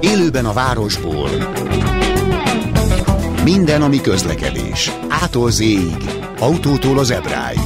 Élőben a városból. Minden, ami közlekedés. Ától z autótól az ebráig.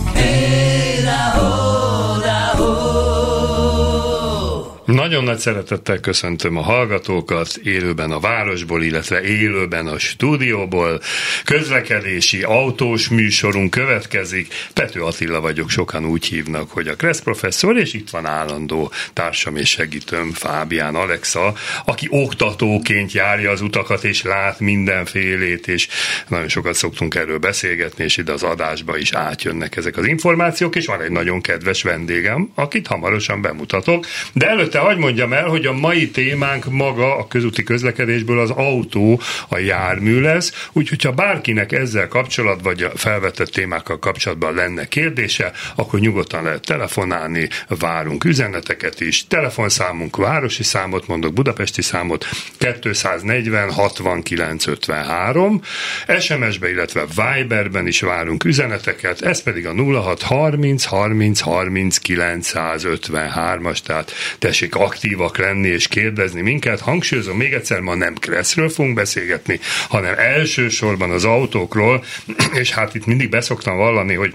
Nagyon nagy szeretettel köszöntöm a hallgatókat élőben a városból, illetve élőben a stúdióból. Közlekedési autós műsorunk következik. Pető Attila vagyok, sokan úgy hívnak, hogy a Kressz professzor, és itt van állandó társam és segítőm Fábián Alexa, aki oktatóként járja az utakat, és lát mindenfélét, és nagyon sokat szoktunk erről beszélgetni, és ide az adásba is átjönnek ezek az információk, és van egy nagyon kedves vendégem, akit hamarosan bemutatok, de előtt előtte hagyd mondjam el, hogy a mai témánk maga a közúti közlekedésből az autó, a jármű lesz, úgyhogy ha bárkinek ezzel kapcsolat, vagy a felvetett témákkal kapcsolatban lenne kérdése, akkor nyugodtan lehet telefonálni, várunk üzeneteket is. Telefonszámunk, városi számot mondok, budapesti számot 240 69 53, SMS-be, illetve Viberben is várunk üzeneteket, ez pedig a 06 30 30 30 953-as, tehát tessék tessék aktívak lenni és kérdezni minket. Hangsúlyozom még egyszer, ma nem Kresszről fogunk beszélgetni, hanem elsősorban az autókról, és hát itt mindig beszoktam vallani, hogy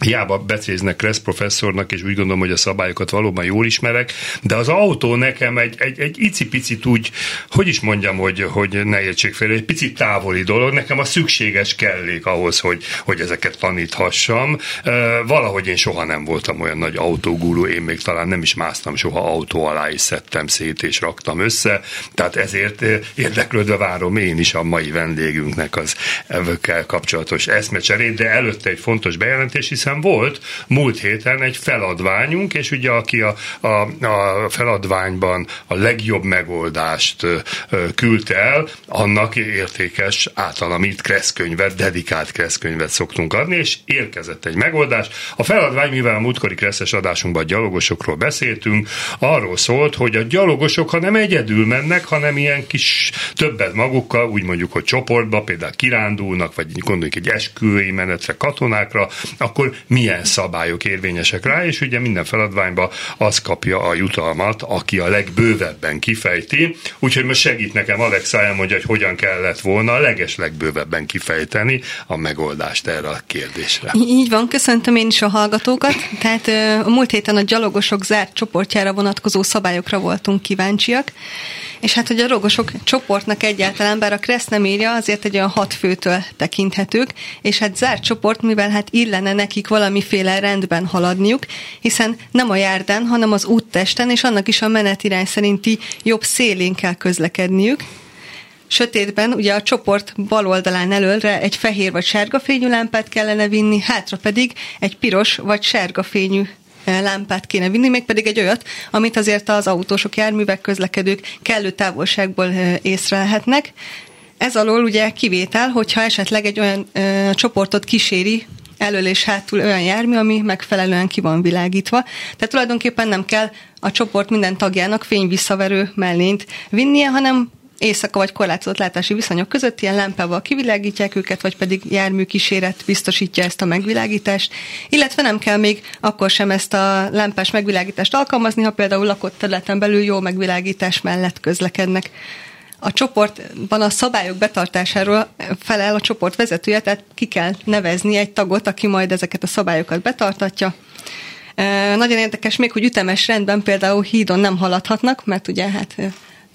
hiába becéznek Kressz professzornak, és úgy gondolom, hogy a szabályokat valóban jól ismerek, de az autó nekem egy, egy, egy icipicit úgy, hogy is mondjam, hogy, hogy ne értsék fel, egy picit távoli dolog, nekem a szükséges kellék ahhoz, hogy, hogy ezeket taníthassam. Valahogy én soha nem voltam olyan nagy autógúrú, én még talán nem is másztam soha autó alá, és szedtem szét, és raktam össze, tehát ezért érdeklődve várom én is a mai vendégünknek az evőkkel kapcsolatos eszmecserét, de előtte egy fontos bejelentés, hiszen hiszen volt múlt héten egy feladványunk, és ugye aki a, a, a feladványban a legjobb megoldást küldte el, annak értékes általamít kresszkönyvet, dedikált kresszkönyvet szoktunk adni, és érkezett egy megoldás. A feladvány, mivel a múltkori kresszes adásunkban a gyalogosokról beszéltünk, arról szólt, hogy a gyalogosok, ha nem egyedül mennek, hanem ilyen kis többet magukkal, úgy mondjuk, hogy csoportba, például kirándulnak, vagy gondoljuk egy esküvői menetre, katonákra, akkor milyen szabályok érvényesek rá, és ugye minden feladványba az kapja a jutalmat, aki a legbővebben kifejti. Úgyhogy most segít nekem Alexa elmondja, hogy hogyan kellett volna a leges legbővebben kifejteni a megoldást erre a kérdésre. Így van, köszöntöm én is a hallgatókat. Tehát a múlt héten a gyalogosok zárt csoportjára vonatkozó szabályokra voltunk kíváncsiak, és hát, hogy a rogosok csoportnak egyáltalán, bár a Kressz nem írja, azért egy olyan hat főtől tekinthetők, és hát zárt csoport, mivel hát illene nekik valamiféle rendben haladniuk, hiszen nem a járdán, hanem az úttesten, és annak is a menetirány szerinti jobb szélén kell közlekedniük, Sötétben ugye a csoport bal oldalán előre egy fehér vagy sárga fényű lámpát kellene vinni, hátra pedig egy piros vagy sárga fényű lámpát kéne vinni, mégpedig egy olyat, amit azért az autósok, járművek, közlekedők kellő távolságból észrelhetnek. Ez alól ugye kivétel, hogyha esetleg egy olyan ö, csoportot kíséri elől és hátul olyan jármű, ami megfelelően ki van világítva. Tehát tulajdonképpen nem kell a csoport minden tagjának fényvisszaverő mellényt vinnie, hanem éjszaka vagy korlátozott látási viszonyok között ilyen lámpával kivilágítják őket, vagy pedig járműkíséret biztosítja ezt a megvilágítást, illetve nem kell még akkor sem ezt a lámpás megvilágítást alkalmazni, ha például lakott területen belül jó megvilágítás mellett közlekednek. A csoportban a szabályok betartásáról felel a csoport vezetője, tehát ki kell nevezni egy tagot, aki majd ezeket a szabályokat betartatja. Nagyon érdekes még, hogy ütemes rendben például hídon nem haladhatnak, mert ugye hát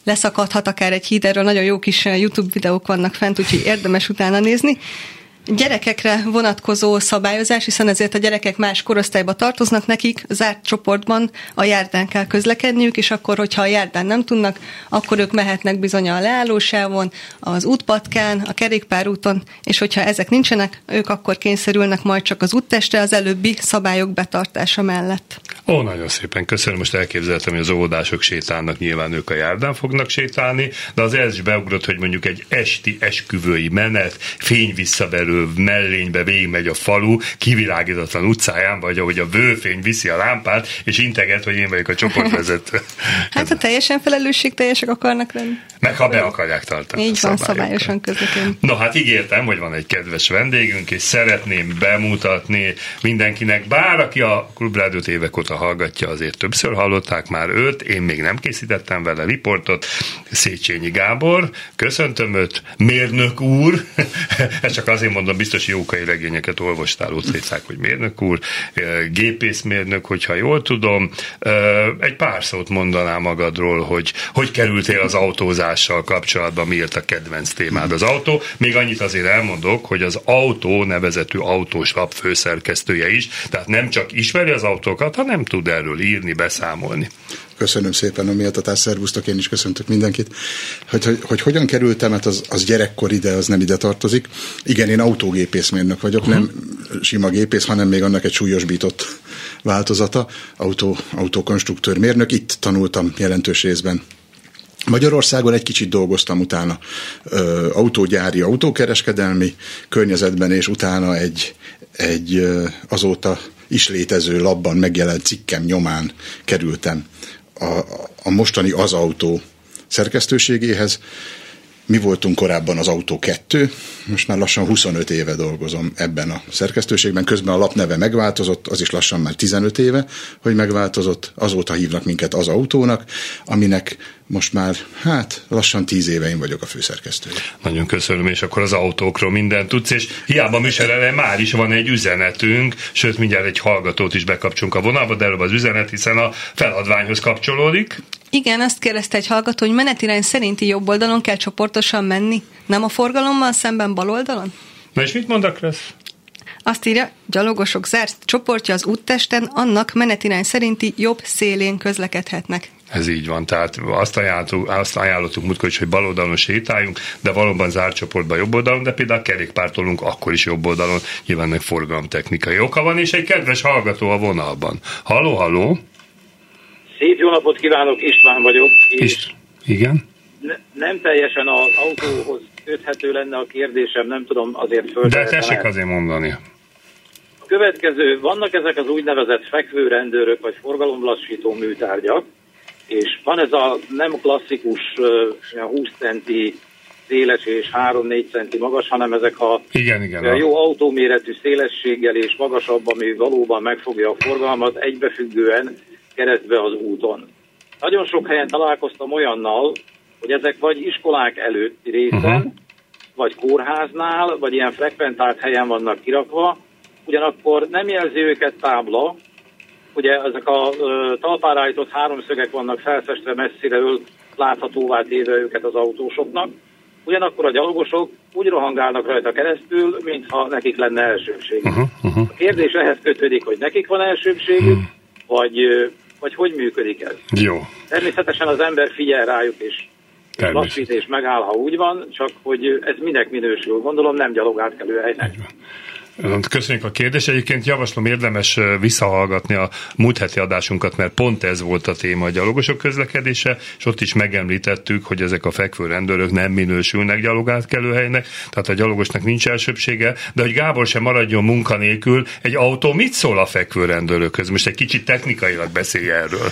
leszakadhat akár egy híd, erről nagyon jó kis eh, YouTube videók vannak fent, úgyhogy érdemes utána nézni gyerekekre vonatkozó szabályozás, hiszen ezért a gyerekek más korosztályba tartoznak nekik, zárt csoportban a járdán kell közlekedniük, és akkor, hogyha a járdán nem tudnak, akkor ők mehetnek bizony a leállósávon, az útpatkán, a kerékpárúton, és hogyha ezek nincsenek, ők akkor kényszerülnek majd csak az úttestre az előbbi szabályok betartása mellett. Ó, nagyon szépen köszönöm. Most elképzeltem, hogy az óvodások sétálnak, nyilván ők a járdán fognak sétálni, de az ez is beugrott, hogy mondjuk egy esti esküvői menet, fényvisszaverő elterelő mellénybe végigmegy a falu kivilágítatlan utcáján, vagy ahogy a vőfény viszi a lámpát, és integet, hogy én vagyok a csoportvezető. hát a teljesen felelősségteljesek akarnak lenni. Meg ha be akarják tartani. Így van, szabályosan közlekedni. No hát ígértem, hogy van egy kedves vendégünk, és szeretném bemutatni mindenkinek, bár aki a Klubrádiót évek óta hallgatja, azért többször hallották már őt, én még nem készítettem vele riportot, Széchenyi Gábor, köszöntöm őt, mérnök úr, ezt csak azért mondom, biztos jókai regényeket olvastál, utcécák, hogy mérnök úr, gépészmérnök, hogyha jól tudom, egy pár szót mondaná magadról, hogy hogy kerültél az autózással kapcsolatban, miért a kedvenc témád az autó. Még annyit azért elmondok, hogy az autó nevezetű autós lap főszerkesztője is, tehát nem csak ismeri az autókat, hanem tud erről írni, beszámolni. Köszönöm szépen a méltatást, szervusztok, én is köszöntök mindenkit. Hogy, hogy, hogy hogyan kerültem, hát az, az gyerekkor ide, az nem ide tartozik. Igen, én autógépészmérnök vagyok, uh-huh. nem sima gépész, hanem még annak egy súlyosbított változata, autó, autókonstruktőr mérnök. Itt tanultam jelentős részben Magyarországon egy kicsit dolgoztam utána ö, autógyári, autókereskedelmi környezetben, és utána egy, egy ö, azóta is létező labban megjelent cikkem nyomán kerültem a, a mostani az autó szerkesztőségéhez. Mi voltunk korábban az Autó 2, most már lassan 25 éve dolgozom ebben a szerkesztőségben, közben a lap neve megváltozott, az is lassan már 15 éve, hogy megváltozott, azóta hívnak minket az autónak, aminek most már, hát lassan tíz éve én vagyok a főszerkesztő. Nagyon köszönöm, és akkor az autókról mindent tudsz, és hiába műsorele már is van egy üzenetünk, sőt mindjárt egy hallgatót is bekapcsolunk a vonalba, de előbb az üzenet, hiszen a feladványhoz kapcsolódik. Igen, azt kérdezte egy hallgató, hogy menetirány szerinti jobb oldalon kell csoportosan menni, nem a forgalommal szemben bal oldalon? Na és mit mondak lesz? Azt írja, gyalogosok zárt csoportja az úttesten, annak menetirány szerinti jobb szélén közlekedhetnek. Ez így van, tehát azt ajánlottuk, azt ajánlottuk múltkor is, hogy bal oldalon sétáljunk, de valóban zárt csoportban jobb oldalon, de például kerékpártolunk akkor is jobb oldalon, nyilván meg forgalomtechnikai oka van, és egy kedves hallgató a vonalban. Halló, halló! Szép jó napot kívánok, István vagyok. És Igen? Ne, nem teljesen az autóhoz köthető lenne a kérdésem, nem tudom azért föl. De tessék azért mondani. A következő, vannak ezek az úgynevezett fekvőrendőrök, vagy forgalomlassító műtárgyak, és van ez a nem klasszikus 20 centi széles és 3-4 centi magas, hanem ezek a igen, igen, jó autóméretű szélességgel és magasabb, ami valóban megfogja a forgalmat egybefüggően keresztbe az úton. Nagyon sok helyen találkoztam olyannal, hogy ezek vagy iskolák előtti részen, uh-huh. vagy kórháznál, vagy ilyen frekventált helyen vannak kirakva, ugyanakkor nem jelzi őket tábla, ugye ezek a uh, talpára állított háromszögek vannak felfestve messziről, láthatóvá téve őket az autósoknak, ugyanakkor a gyalogosok úgy rohangálnak rajta keresztül, mintha nekik lenne elsőbség. Uh-huh, uh-huh. A kérdés ehhez kötődik, hogy nekik van elsőbségük, uh-huh. vagy, vagy hogy működik ez. Jó. Természetesen az ember figyel rájuk, és lassít és megáll, ha úgy van, csak hogy ez minek minősül. Gondolom nem gyalogátkelő helynek. Köszönjük a kérdést. Egyébként javaslom érdemes visszahallgatni a múlt heti adásunkat, mert pont ez volt a téma a gyalogosok közlekedése, és ott is megemlítettük, hogy ezek a fekvő rendőrök nem minősülnek gyalogátkelőhelynek, tehát a gyalogosnak nincs elsőbsége, de hogy Gábor sem maradjon munkanélkül, egy autó mit szól a fekvő rendőrökhöz? Most egy kicsit technikailag beszélj erről.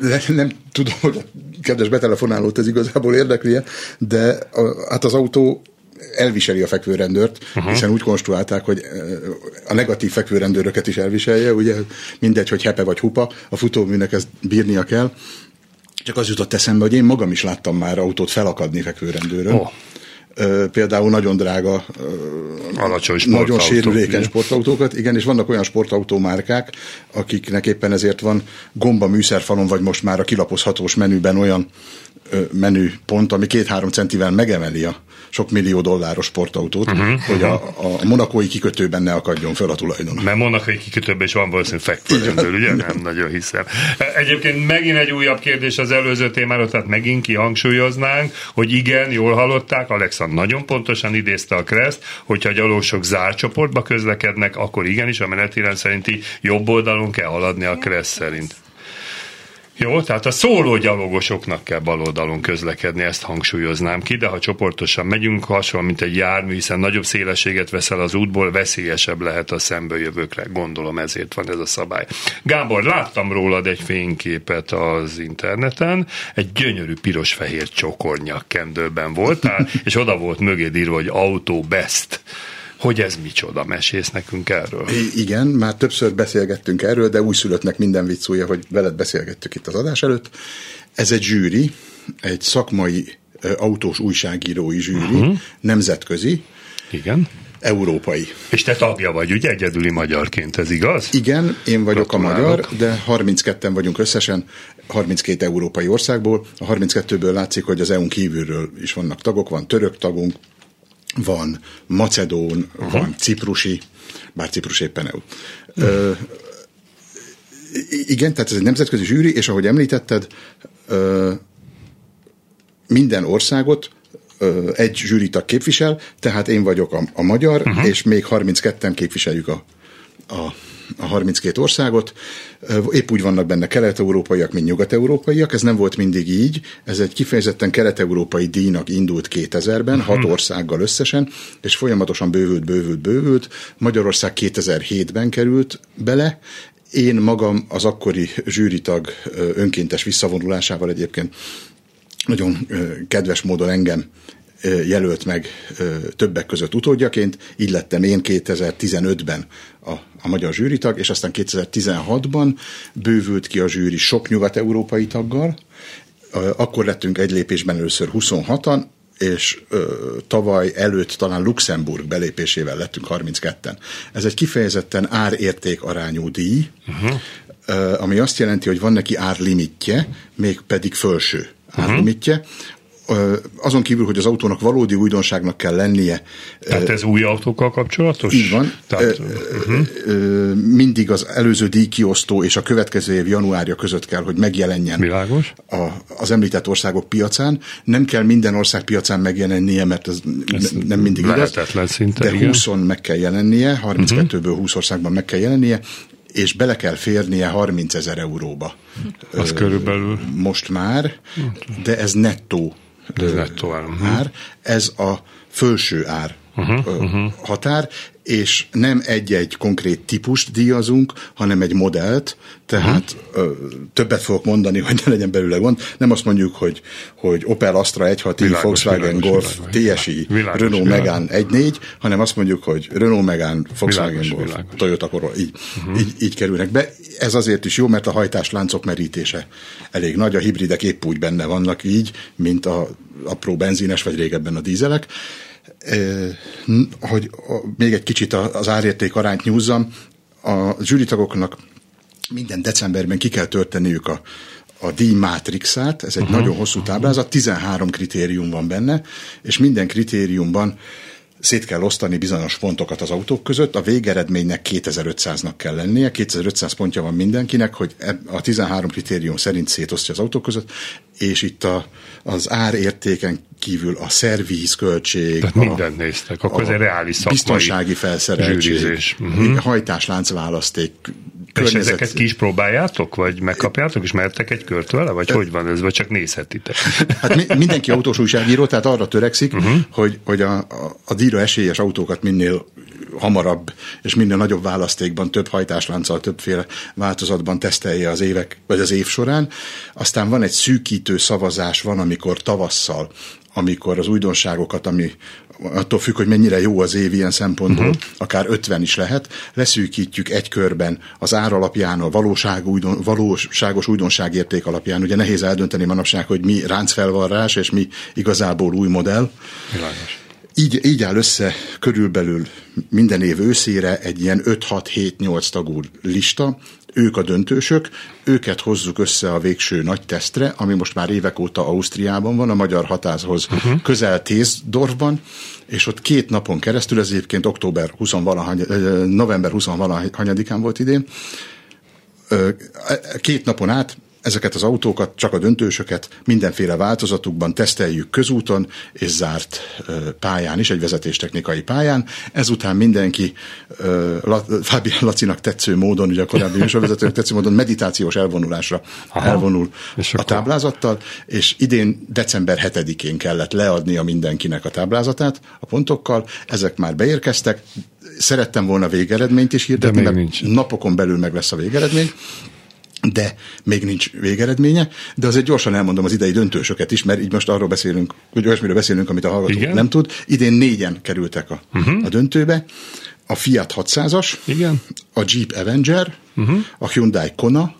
Hát, nem tudom, hogy a kedves betelefonálót ez igazából érdekli de hát az autó elviseli a fekvőrendőrt, uh-huh. hiszen úgy konstruálták, hogy a negatív fekvőrendőröket is elviselje, ugye mindegy, hogy hepe vagy hupa, a futóműnek ezt bírnia kell. Csak az jutott eszembe, hogy én magam is láttam már autót felakadni fekvőrendőről. Oh. Például nagyon drága, Alacsony nagyon sérülékeny sportautókat, igen, és vannak olyan sportautómárkák, akiknek éppen ezért van gomba műszerfalon, vagy most már a kilapozhatós menüben olyan menüpont, ami két-három centivel megemeli a sok millió dolláros sportautót, uh-huh, hogy uh-huh. A, a monakói kikötőben ne akadjon fel a tulajdon. Mert monakói kikötőben is van valószínűleg fekvőrendőr, ugye? Nem nagyon hiszem. Egyébként megint egy újabb kérdés az előző témáról, tehát megint kihangsúlyoznánk, hogy igen, jól hallották, Alexand nagyon pontosan idézte a kreszt, hogyha a gyalósok zárt csoportba közlekednek, akkor igenis a menetirend szerinti jobb oldalon kell haladni a kreszt szerint. Jó, tehát a szóló gyalogosoknak kell baloldalon közlekedni, ezt hangsúlyoznám ki, de ha csoportosan megyünk, hasonló, mint egy jármű, hiszen nagyobb szélességet veszel az útból, veszélyesebb lehet a szembejövőkre. Gondolom ezért van ez a szabály. Gábor, láttam rólad egy fényképet az interneten, egy gyönyörű piros-fehér csokornyak kendőben voltál, és oda volt mögé írva, hogy Auto Best. Hogy ez micsoda? Mesész nekünk erről? I- igen, már többször beszélgettünk erről, de újszülöttnek minden viccúja, hogy veled beszélgettük itt az adás előtt. Ez egy zsűri, egy szakmai autós újságírói zsűri, uh-huh. nemzetközi, Igen. európai. És te tagja vagy, ugye egyedüli magyarként, ez igaz? Igen, én vagyok a Gratulálok. magyar, de 32-en vagyunk összesen, 32 európai országból. A 32-ből látszik, hogy az EU-n kívülről is vannak tagok, van török tagunk, van macedón, uh-huh. van ciprusi, bár Ciprus éppen EU. Ö, igen, tehát ez egy nemzetközi zsűri, és ahogy említetted, ö, minden országot ö, egy zsűritag képvisel, tehát én vagyok a, a magyar, uh-huh. és még 32-en képviseljük a, a, a 32 országot. Épp úgy vannak benne kelet-európaiak, mint nyugat-európaiak. Ez nem volt mindig így. Ez egy kifejezetten kelet-európai díjnak indult 2000-ben, uh-huh. hat országgal összesen, és folyamatosan bővült, bővült, bővült. Magyarország 2007-ben került bele, én magam az akkori zsűritag önkéntes visszavonulásával egyébként nagyon kedves módon engem jelölt meg többek között utódjaként, így lettem én 2015-ben a, a magyar zsűritag, és aztán 2016-ban bővült ki a zsűri sok nyugat-európai taggal, akkor lettünk egy lépésben először 26-an, és ö, tavaly előtt talán Luxemburg belépésével lettünk 32-en. Ez egy kifejezetten árérték arányú díj, uh-huh. ö, ami azt jelenti, hogy van neki árlimitje, még pedig fölső árlimitje. Ö, azon kívül, hogy az autónak valódi újdonságnak kell lennie, Tehát ez új autókkal kapcsolatos? így van. Tehát, ö, mindig az előző díjkiosztó és a következő év januárja között kell, hogy megjelenjen Világos. a, az említett országok piacán. Nem kell minden ország piacán megjelennie, mert ez, Ez n- nem mindig igaz. szinte, De igen. 20-on meg kell jelennie, 32-ből 20 országban meg kell jelennie, és bele kell férnie 30 ezer euróba. Az Ö, körülbelül. Most már, de ez nettó nettó ár. Mhm. ár. Ez a fölső ár uh-huh, uh-huh. határ, és nem egy-egy konkrét típust díjazunk, hanem egy modellt, tehát uh-huh. ö, többet fogok mondani, hogy ne legyen belőle gond. Nem azt mondjuk, hogy, hogy Opel Astra 1.6i, Világos, Volkswagen világos, Golf, világos. TSI, Világos, Renault világos. Megane 1.4, hanem azt mondjuk, hogy Renault Megane, Volkswagen Világos, Golf, világos. Toyota Corolla, így, uh-huh. így, így kerülnek be. Ez azért is jó, mert a hajtásláncok merítése elég nagy, a hibridek épp úgy benne vannak így, mint a apró benzines, vagy régebben a dízelek. Hogy még egy kicsit az árérték arányt nyúzzam, a zsűritagoknak minden decemberben ki kell törteniük a, a díj mátrixát, ez egy uh-huh. nagyon hosszú táblázat, 13 kritérium van benne, és minden kritériumban szét kell osztani bizonyos pontokat az autók között, a végeredménynek 2500-nak kell lennie, 2500 pontja van mindenkinek, hogy eb- a 13 kritérium szerint szétosztja az autók között, és itt a, az árértéken kívül a szervíz költség, Tehát a, mindent néztek, akkor ez egy reális szakmai biztonsági felszereltség, uh-huh. hajtáslánc választék, És ezeket ki is próbáljátok, vagy megkapjátok, és mertek egy kört vele, vagy hogy van ez, vagy csak nézhetitek? Hát mi- mindenki autós újságíró, tehát arra törekszik, uh-huh. hogy, hogy a, a, a díjra esélyes autókat minél hamarabb és minél nagyobb választékban, több hajtáslánccal, többféle változatban tesztelje az évek, vagy az év során. Aztán van egy szűkítő szavazás, van, amikor tavasszal, amikor az újdonságokat, ami attól függ, hogy mennyire jó az év ilyen szempontból, uh-huh. akár 50 is lehet, leszűkítjük egy körben az ár alapján, a valóság újdon, valóságos újdonságérték alapján. Ugye nehéz eldönteni manapság, hogy mi ráncfelvarrás, és mi igazából új modell. Világos. Így, így áll össze körülbelül minden év őszére egy ilyen 5-6-7-8 tagú lista, ők a döntősök, őket hozzuk össze a végső nagy tesztre, ami most már évek óta Ausztriában van, a magyar határhoz uh-huh. közel Tézdorfban, és ott két napon keresztül, ez egyébként október 20 valahany, november 20 valahanyadikán volt idén, két napon át ezeket az autókat, csak a döntősöket mindenféle változatukban teszteljük közúton és zárt pályán is, egy vezetéstechnikai pályán. Ezután mindenki Fábián Lacinak tetsző módon, ugye a korábbi műsorvezetőnek tetsző módon meditációs elvonulásra Aha. elvonul és a táblázattal, és idén december 7-én kellett leadnia mindenkinek a táblázatát a pontokkal, ezek már beérkeztek, szerettem volna végeredményt is hirdetni, mert nincs. napokon belül meg lesz a végeredmény, de még nincs végeredménye, de azért gyorsan elmondom az idei döntősöket is, mert így most arról beszélünk, hogy olyasmiről beszélünk, amit a hallgató Igen? nem tud. Idén négyen kerültek a, uh-huh. a döntőbe. A Fiat 600-as, Igen. a Jeep Avenger, uh-huh. a Hyundai Kona,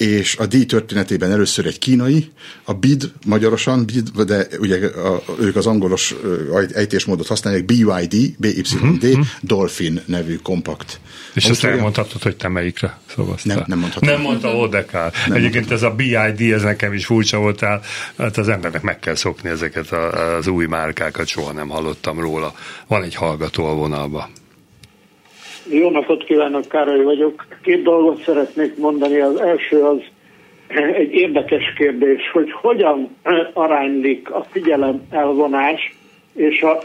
és a díj történetében először egy kínai, a BID magyarosan, BID, de ugye a, ők az angolos ejtésmódot használják, BYD, BYD, uh-huh. Dolphin nevű kompakt. És ezt elmondhatod, hogy te melyikre szavaztál? Nem, nem mondhatom. Nem mondta Odekár. Egyébként ez a BID, ez nekem is furcsa voltál. Hát az embernek meg kell szokni ezeket az új márkákat, soha nem hallottam róla. Van egy hallgató a vonalba. Jó napot kívánok, Károly vagyok. Két dolgot szeretnék mondani. Az első az egy érdekes kérdés, hogy hogyan aránylik a figyelem elvonás és a,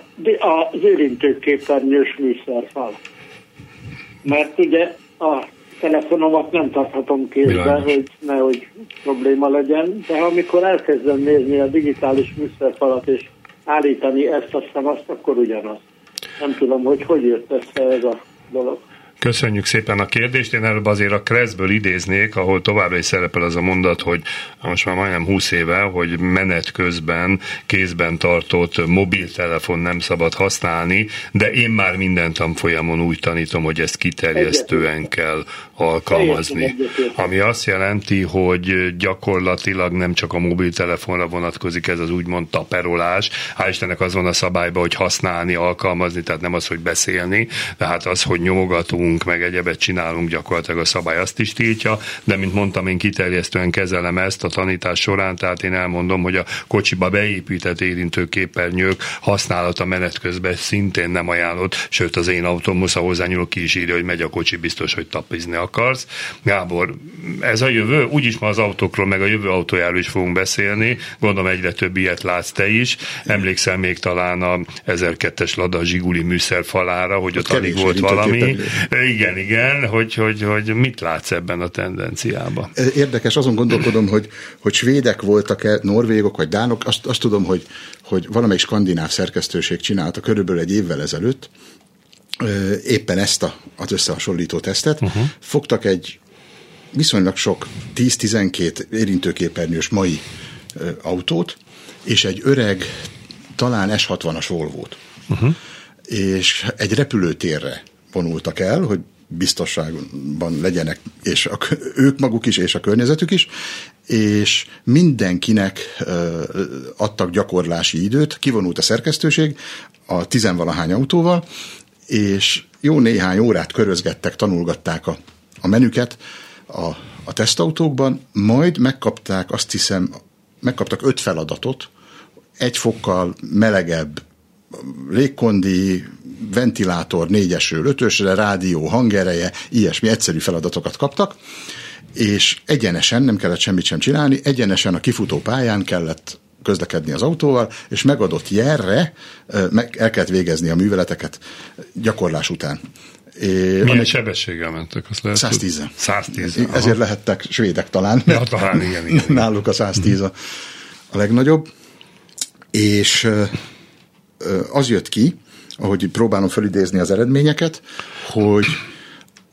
az érintőképernyős műszerfal. Mert ugye a telefonomat nem tarthatom kézben, hogy nehogy probléma legyen, de amikor elkezdem nézni a digitális műszerfalat és állítani ezt a azt, akkor ugyanaz. Nem tudom, hogy hogy jött össze ez a dolog. Köszönjük szépen a kérdést. Én előbb azért a Kreszből idéznék, ahol továbbra is szerepel az a mondat, hogy most már majdnem 20 éve, hogy menet közben kézben tartott mobiltelefon nem szabad használni, de én már minden tanfolyamon úgy tanítom, hogy ezt kiterjesztően kell alkalmazni. Ami azt jelenti, hogy gyakorlatilag nem csak a mobiltelefonra vonatkozik ez az úgymond taperolás. Hál' Istennek az van a szabályban, hogy használni, alkalmazni, tehát nem az, hogy beszélni, tehát az, hogy nyomogatunk, meg egyebet csinálunk, gyakorlatilag a szabály azt is tiltja, de mint mondtam, én kiterjesztően kezelem ezt a tanítás során, tehát én elmondom, hogy a kocsiba beépített érintőképernyők használata menet közben szintén nem ajánlott, sőt az én autóm, hozzányúlok ki is írja, hogy megy a kocsi, biztos, hogy tapizni akarsz. Gábor, ez a jövő, úgyis ma az autókról, meg a jövő autójáról is fogunk beszélni, gondolom egyre több ilyet látsz te is. Emlékszel még talán a 1002-es Lada Zsiguli műszer falára, hogy ott alig volt valami. Igen, igen, hogy, hogy, hogy mit látsz ebben a tendenciában? Érdekes, azon gondolkodom, hogy, hogy svédek voltak-e, norvégok vagy dánok, azt, azt tudom, hogy, hogy valamelyik skandináv szerkesztőség csinálta körülbelül egy évvel ezelőtt, éppen ezt a, az összehasonlító tesztet. Uh-huh. Fogtak egy viszonylag sok 10-12 érintőképernyős mai autót, és egy öreg, talán S60-as Volvo-t. Uh-huh. És egy repülőtérre vonultak el, hogy biztonságban legyenek, és a, ők maguk is, és a környezetük is, és mindenkinek ö, adtak gyakorlási időt, kivonult a szerkesztőség a tizenvalahány autóval, és jó néhány órát körözgettek, tanulgatták a, a menüket a, a tesztautókban, majd megkapták, azt hiszem, megkaptak öt feladatot, egy fokkal melegebb légkondi, ventilátor négyesről ötösre, rádió, hangereje, ilyesmi egyszerű feladatokat kaptak, és egyenesen, nem kellett semmit sem csinálni, egyenesen a kifutó pályán kellett közlekedni az autóval, és megadott jelre meg el kellett végezni a műveleteket gyakorlás után. É, Milyen egy... sebességgel mentek? Azt lehet 110 110 Ezért lehettek svédek talán. Ja, talán, igen, igen. Náluk a 110 a, a legnagyobb. És az jött ki, ahogy próbálom felidézni az eredményeket, hogy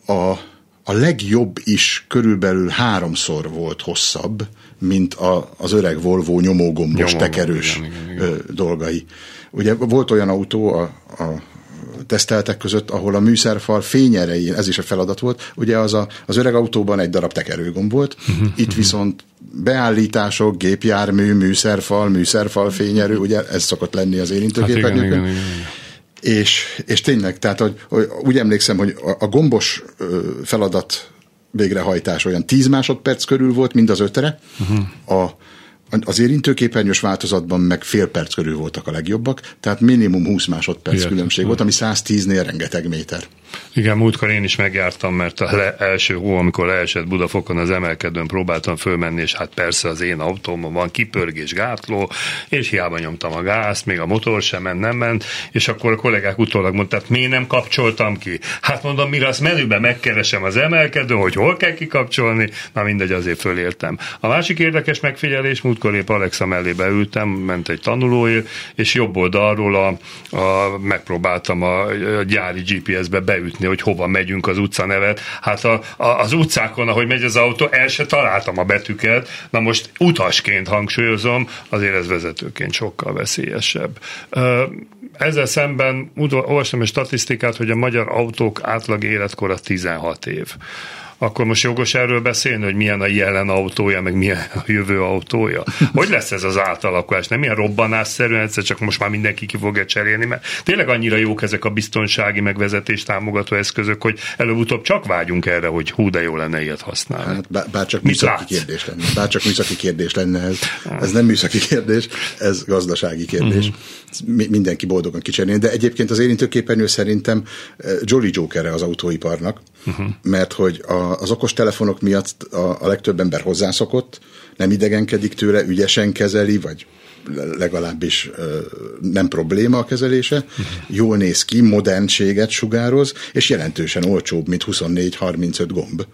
a, a legjobb is körülbelül háromszor volt hosszabb, mint a, az öreg Volvo nyomógombos, Nyomó, tekerős igen, igen, igen. dolgai. Ugye volt olyan autó a, a teszteltek között, ahol a műszerfal fényerei, ez is a feladat volt, ugye az a, az öreg autóban egy darab tekerőgomb volt, itt viszont beállítások, gépjármű, műszerfal, műszerfal fényerő, ugye ez szokott lenni az érintőképernyőkön. Hát és, és tényleg, tehát hogy, hogy úgy emlékszem, hogy a, a gombos feladat végrehajtás olyan 10 másodperc körül volt, mind az ötre. Uh-huh. A, Az érintőképernyős változatban meg fél perc körül voltak a legjobbak, tehát minimum 20 másodperc Ilyet, különbség volt, ami 110-nél rengeteg méter. Igen, múltkor én is megjártam, mert a le, első hó, amikor leesett Budafokon az emelkedőn, próbáltam fölmenni, és hát persze az én autómon van kipörgés, gátló, és hiába nyomtam a gázt, még a motor sem ment, nem ment, és akkor a kollégák utólag mondták, miért nem kapcsoltam ki? Hát mondom, mire az menüben megkeresem az emelkedőn, hogy hol kell kikapcsolni, na mindegy, azért fölértem. A másik érdekes megfigyelés, múltkor épp Alexa mellé beültem, ment egy tanulói, és jobb oldalról a, a, megpróbáltam a, a gyári GPS-be beütni, hogy hova megyünk az utca nevet. Hát a, a, az utcákon, ahogy megy az autó, el se találtam a betűket. Na most utasként hangsúlyozom, azért ez vezetőként sokkal veszélyesebb. Ezzel szemben olvastam egy statisztikát, hogy a magyar autók átlag életkora 16 év akkor most jogos erről beszélni, hogy milyen a jelen autója, meg milyen a jövő autója? Hogy lesz ez az átalakulás? Nem ilyen robbanásszerűen, egyszer csak most már mindenki ki fogja cserélni, mert tényleg annyira jók ezek a biztonsági megvezetés támogató eszközök, hogy előbb-utóbb csak vágyunk erre, hogy hú, de jó lenne ilyet használni. Hát bár csak műszaki kérdés lenne. Bár csak műszaki kérdés lenne ez. Ez nem műszaki kérdés, ez gazdasági kérdés. Uh-huh. Mindenki boldogan kicserélni. De egyébként az érintőképernyő szerintem eh, Jolly Joker az autóiparnak, uh-huh. mert hogy a, az okos telefonok miatt a, a legtöbb ember hozzászokott, nem idegenkedik tőle, ügyesen kezeli, vagy legalábbis nem probléma a kezelése, uh-huh. jól néz ki, modernséget sugároz, és jelentősen olcsóbb, mint 24-35 gomb.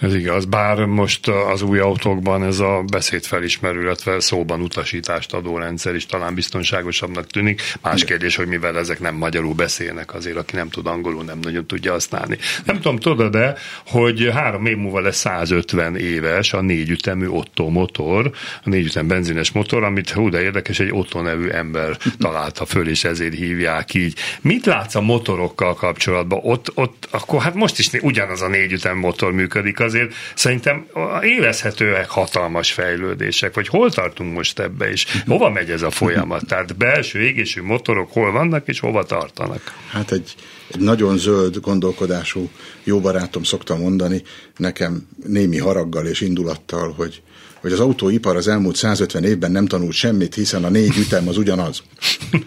Ez igaz, bár most az új autókban ez a beszédfelismerő, illetve szóban utasítást adó rendszer is talán biztonságosabbnak tűnik. Más kérdés, hogy mivel ezek nem magyarul beszélnek, azért aki nem tud angolul, nem nagyon tudja használni. Nem tudom, tudod de hogy három év múlva lesz 150 éves a négyütemű Otto motor, a négyütem benzines motor, amit hú, de érdekes, egy Otto nevű ember találta föl, és ezért hívják így. Mit látsz a motorokkal kapcsolatban? Ott, ott akkor hát most is ugyanaz a négyütem motor működik, azért szerintem élezhetőek hatalmas fejlődések, vagy hol tartunk most ebbe, és hova megy ez a folyamat? Tehát belső égésű motorok hol vannak, és hova tartanak? Hát egy, egy nagyon zöld gondolkodású jó barátom szokta mondani nekem némi haraggal és indulattal, hogy hogy az autóipar az elmúlt 150 évben nem tanult semmit, hiszen a négy ütem az ugyanaz.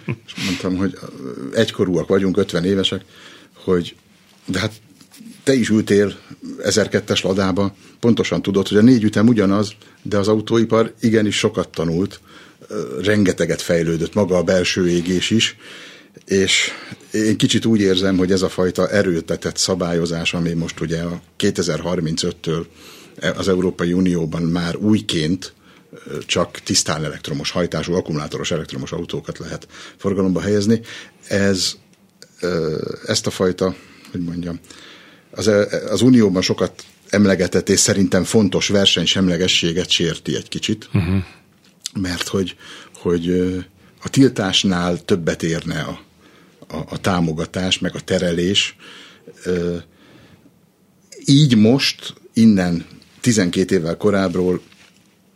És mondtam, hogy egykorúak vagyunk, 50 évesek, hogy de hát te is ültél 1002-es ladába, pontosan tudod, hogy a négy ütem ugyanaz, de az autóipar igenis sokat tanult, rengeteget fejlődött maga a belső égés is, és én kicsit úgy érzem, hogy ez a fajta erőltetett szabályozás, ami most ugye a 2035-től az Európai Unióban már újként csak tisztán elektromos hajtású, akkumulátoros elektromos autókat lehet forgalomba helyezni, ez ezt a fajta, hogy mondjam, az, az Unióban sokat emlegetett és szerintem fontos versenysemlegességet sérti egy kicsit, uh-huh. mert hogy, hogy a tiltásnál többet érne a, a, a támogatás, meg a terelés. Így most, innen 12 évvel korábbról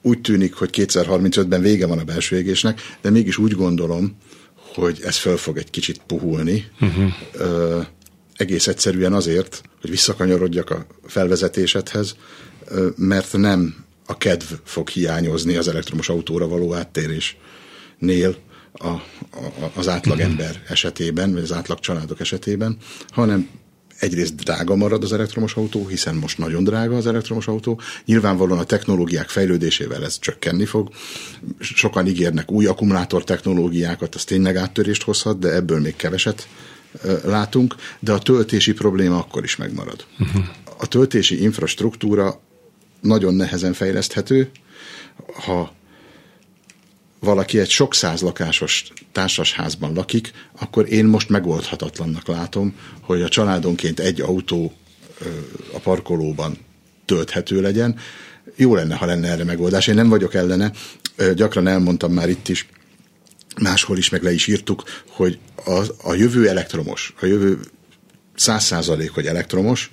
úgy tűnik, hogy 2035-ben vége van a belső égésnek, de mégis úgy gondolom, hogy ez föl fog egy kicsit puhulni. Uh-huh egész egyszerűen azért, hogy visszakanyarodjak a felvezetésedhez, mert nem a kedv fog hiányozni az elektromos autóra való áttérésnél a, a, az átlagember esetében, vagy az átlag családok esetében, hanem egyrészt drága marad az elektromos autó, hiszen most nagyon drága az elektromos autó. Nyilvánvalóan a technológiák fejlődésével ez csökkenni fog. Sokan ígérnek új akkumulátor technológiákat, az tényleg áttörést hozhat, de ebből még keveset látunk, de a töltési probléma akkor is megmarad. A töltési infrastruktúra nagyon nehezen fejleszthető, ha valaki egy sok száz lakásos társasházban lakik, akkor én most megoldhatatlannak látom, hogy a családonként egy autó a parkolóban tölthető legyen. Jó lenne, ha lenne erre megoldás. Én nem vagyok ellene, gyakran elmondtam már itt is, máshol is meg le is írtuk, hogy a, a jövő elektromos, a jövő száz százalék, hogy elektromos,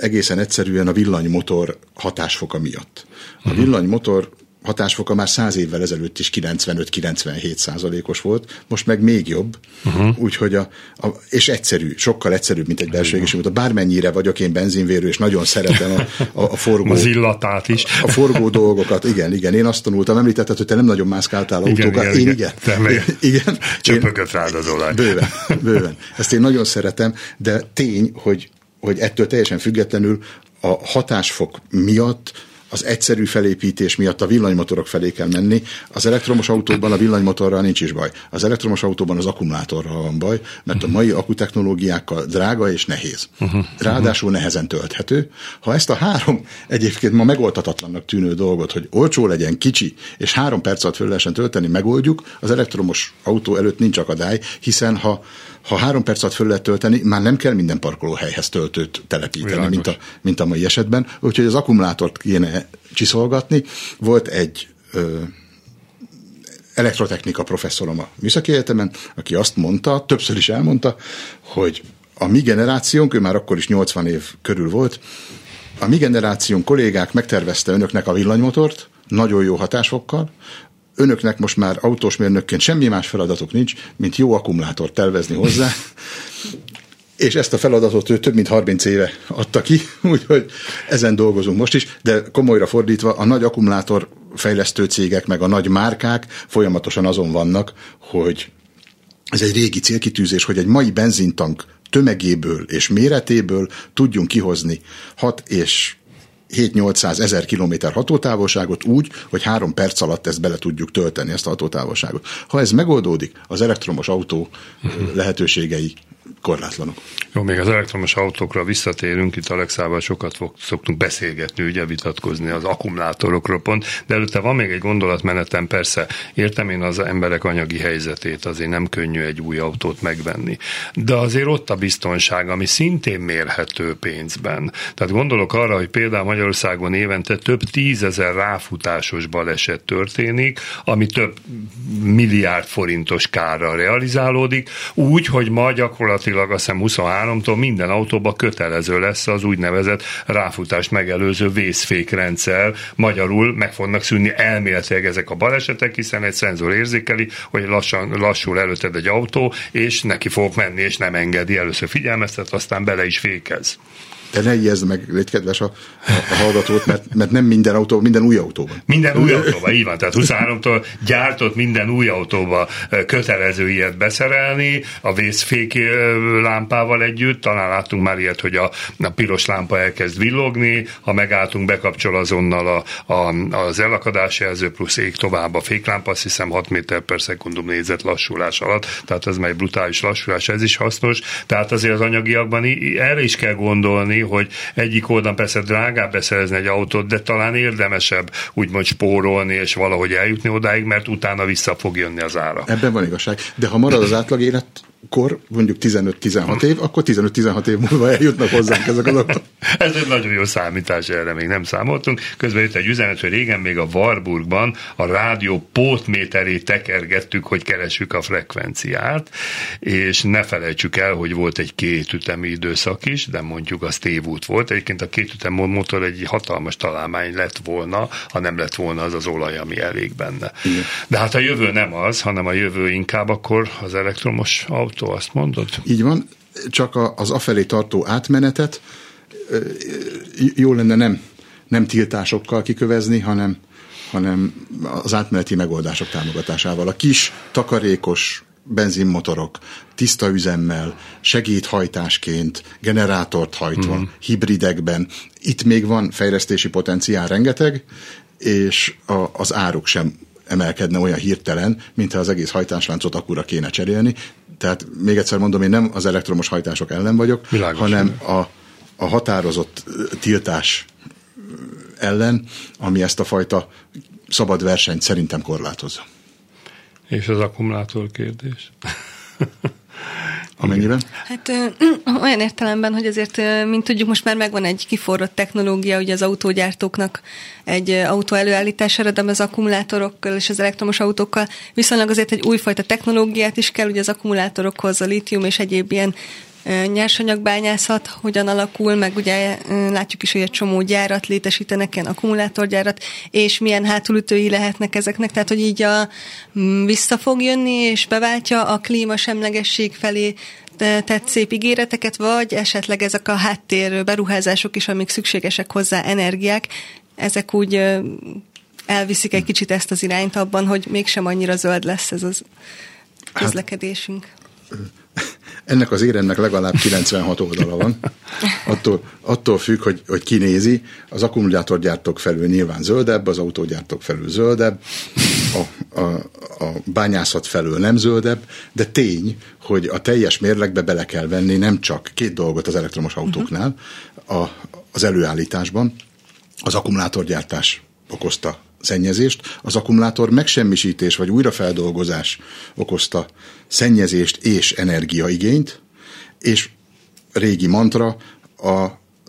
egészen egyszerűen a villanymotor hatásfoka miatt. A mhm. villanymotor hatásfoka már száz évvel ezelőtt is 95-97 százalékos volt, most meg még jobb, uh-huh. úgyhogy a, a, és egyszerű, sokkal egyszerűbb, mint egy belső egészségmód. Bármennyire vagyok én benzinvérő, és nagyon szeretem a, a, a forgó... Az illatát is. A forgó dolgokat, igen, igen. Én azt tanultam, említetted, hogy te nem nagyon mászkáltál autókat. Igen, én igen. igen. igen. igen. Csöpögött rád az olaj. Bőven, bőven. Ezt én nagyon szeretem, de tény, hogy, hogy ettől teljesen függetlenül a hatásfok miatt az egyszerű felépítés miatt a villanymotorok felé kell menni. Az elektromos autóban a villanymotorral nincs is baj. Az elektromos autóban az akkumulátorral van baj, mert a mai akkutechnológiákkal drága és nehéz. Ráadásul nehezen tölthető. Ha ezt a három egyébként ma megoldhatatlannak tűnő dolgot, hogy olcsó legyen, kicsi, és három perc alatt föl tölteni, megoldjuk, az elektromos autó előtt nincs akadály, hiszen ha ha három perc alatt föl lehet tölteni, már nem kell minden parkolóhelyhez töltőt telepíteni, mint a, mint a mai esetben. Úgyhogy az akkumulátort kéne csiszolgatni. Volt egy ö, elektrotechnika professzorom a Műszaki Egyetemen, aki azt mondta, többször is elmondta, hogy a mi generációnk, ő már akkor is 80 év körül volt, a mi generációnk kollégák megtervezte önöknek a villanymotort, nagyon jó hatásfokkal, önöknek most már autósmérnökként semmi más feladatok nincs, mint jó akkumulátort tervezni hozzá, és ezt a feladatot ő több mint 30 éve adta ki, úgyhogy ezen dolgozunk most is, de komolyra fordítva a nagy akkumulátor fejlesztő cégek, meg a nagy márkák folyamatosan azon vannak, hogy ez egy régi célkitűzés, hogy egy mai benzintank tömegéből és méretéből tudjunk kihozni 6 és 7-800 ezer kilométer hatótávolságot úgy, hogy három perc alatt ezt bele tudjuk tölteni, ezt a hatótávolságot. Ha ez megoldódik, az elektromos autó lehetőségei korlátlanok. Jó, még az elektromos autókra visszatérünk, itt Alexával sokat fog, szoktunk beszélgetni, ugye vitatkozni az akkumulátorokról pont, de előtte van még egy gondolatmenetem, persze értem én az emberek anyagi helyzetét, azért nem könnyű egy új autót megvenni, de azért ott a biztonság, ami szintén mérhető pénzben. Tehát gondolok arra, hogy például Magyarországon évente több tízezer ráfutásos baleset történik, ami több milliárd forintos kárra realizálódik, úgy, hogy ma gyakorlatilag azt hiszem 23-tól minden autóba kötelező lesz az úgynevezett ráfutást megelőző vészfékrendszer. Magyarul meg fognak szűnni elméletileg ezek a balesetek, hiszen egy szenzor érzékeli, hogy lassan, lassul előtted egy autó, és neki fog menni, és nem engedi. Először figyelmeztet, aztán bele is fékez de ne ijeszd meg, légy kedves a, a, hallgatót, mert, mert nem minden autó, minden új autóban. Minden új autóban, így van. Tehát 23-tól gyártott minden új autóba kötelező ilyet beszerelni, a vészfék lámpával együtt, talán láttunk már ilyet, hogy a, a piros lámpa elkezd villogni, ha megálltunk, bekapcsol azonnal a, a, az elakadás jelző plusz ég tovább a féklámpa, azt hiszem 6 méter per szekundum nézett lassulás alatt, tehát ez már egy brutális lassulás, ez is hasznos, tehát azért az anyagiakban erre is kell gondolni, hogy egyik oldalon persze drágább beszerezni egy autót, de talán érdemesebb úgymond spórolni és valahogy eljutni odáig, mert utána vissza fog jönni az ára. Ebben van igazság. De ha marad az átlag élet kor, mondjuk 15-16 év, akkor 15-16 év múlva eljutnak hozzánk ezek az adatok. Ez egy nagyon jó számítás, erre még nem számoltunk. Közben jött egy üzenet, hogy régen még a Warburgban a rádió pótméterét tekergettük, hogy keressük a frekvenciát, és ne felejtsük el, hogy volt egy kétütemi időszak is, de mondjuk az tévút volt. Egyébként a kétütem motor egy hatalmas találmány lett volna, ha nem lett volna az az olaj, ami elég benne. Igen. De hát a jövő nem az, hanem a jövő inkább akkor az elektromos autó autó, azt mondod? Így van, csak az afelé tartó átmenetet jó lenne nem, nem tiltásokkal kikövezni, hanem, hanem az átmeneti megoldások támogatásával. A kis, takarékos benzinmotorok, tiszta üzemmel, segédhajtásként, generátort hajtva, mm. hibridekben. Itt még van fejlesztési potenciál rengeteg, és a, az áruk sem emelkedne olyan hirtelen, mintha az egész hajtásláncot akkora kéne cserélni. Tehát még egyszer mondom, én nem az elektromos hajtások ellen vagyok, Világos. hanem a, a határozott tiltás ellen, ami ezt a fajta szabad versenyt szerintem korlátozza. És az akkumulátor kérdés? Amennyiben? Hát ö, olyan értelemben, hogy azért, mint tudjuk, most már megvan egy kiforrott technológia ugye az autógyártóknak egy autó előállítására, de az akkumulátorokkal és az elektromos autókkal viszonylag azért egy újfajta technológiát is kell, ugye az akkumulátorokhoz a litium és egyéb ilyen nyersanyagbányászat hogyan alakul, meg ugye látjuk is, hogy egy csomó gyárat létesítenek, ilyen akkumulátorgyárat, és milyen hátulütői lehetnek ezeknek, tehát hogy így a, vissza fog jönni, és beváltja a klímasemlegesség felé tett szép ígéreteket, vagy esetleg ezek a háttér beruházások is, amik szükségesek hozzá, energiák, ezek úgy elviszik egy kicsit ezt az irányt abban, hogy mégsem annyira zöld lesz ez az hát, közlekedésünk. Ennek az éremnek legalább 96 oldala van. Attól, attól függ, hogy, hogy ki nézi. Az akkumulátorgyártók felül nyilván zöldebb, az autógyártók felül zöldebb, a, a, a bányászat felől nem zöldebb, de tény, hogy a teljes mérlegbe bele kell venni nem csak két dolgot az elektromos autóknál, a, az előállításban, az akkumulátorgyártás okozta szennyezést, az akkumulátor megsemmisítés vagy újrafeldolgozás okozta szennyezést és energiaigényt, és régi mantra a,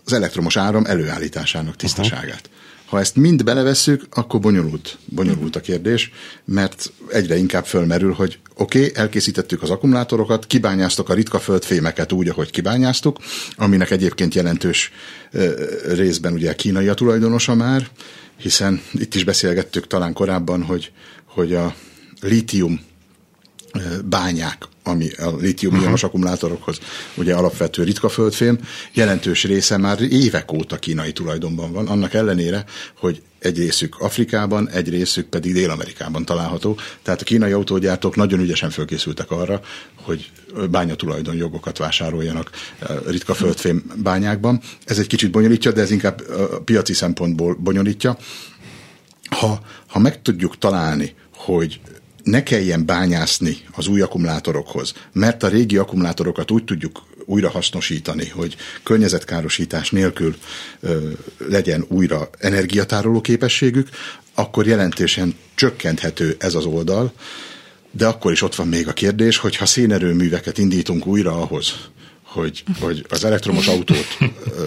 az elektromos áram előállításának tisztaságát. Ha ezt mind belevesszük, akkor bonyolult, bonyolult a kérdés, mert egyre inkább fölmerül, hogy oké, okay, elkészítettük az akkumulátorokat, kibányáztok a ritka földfémeket úgy, ahogy kibányáztuk, aminek egyébként jelentős részben ugye kínai a tulajdonosa már, hiszen itt is beszélgettük talán korábban, hogy, hogy a lítium bányák, ami a lítium-ionos uh-huh. akkumulátorokhoz ugye alapvető ritka földfém, jelentős része már évek óta kínai tulajdonban van, annak ellenére, hogy egy részük Afrikában, egy részük pedig Dél-Amerikában található. Tehát a kínai autógyártók nagyon ügyesen fölkészültek arra, hogy bányatulajdon jogokat vásároljanak ritka földfém bányákban. Ez egy kicsit bonyolítja, de ez inkább piaci szempontból bonyolítja. Ha, ha meg tudjuk találni, hogy ne kelljen bányászni az új akkumulátorokhoz, mert a régi akkumulátorokat úgy tudjuk újra hasznosítani, hogy környezetkárosítás nélkül ö, legyen újra energiatároló képességük, akkor jelentősen csökkenthető ez az oldal, de akkor is ott van még a kérdés, hogy ha szénerőműveket indítunk újra ahhoz, hogy, hogy az elektromos autót ö,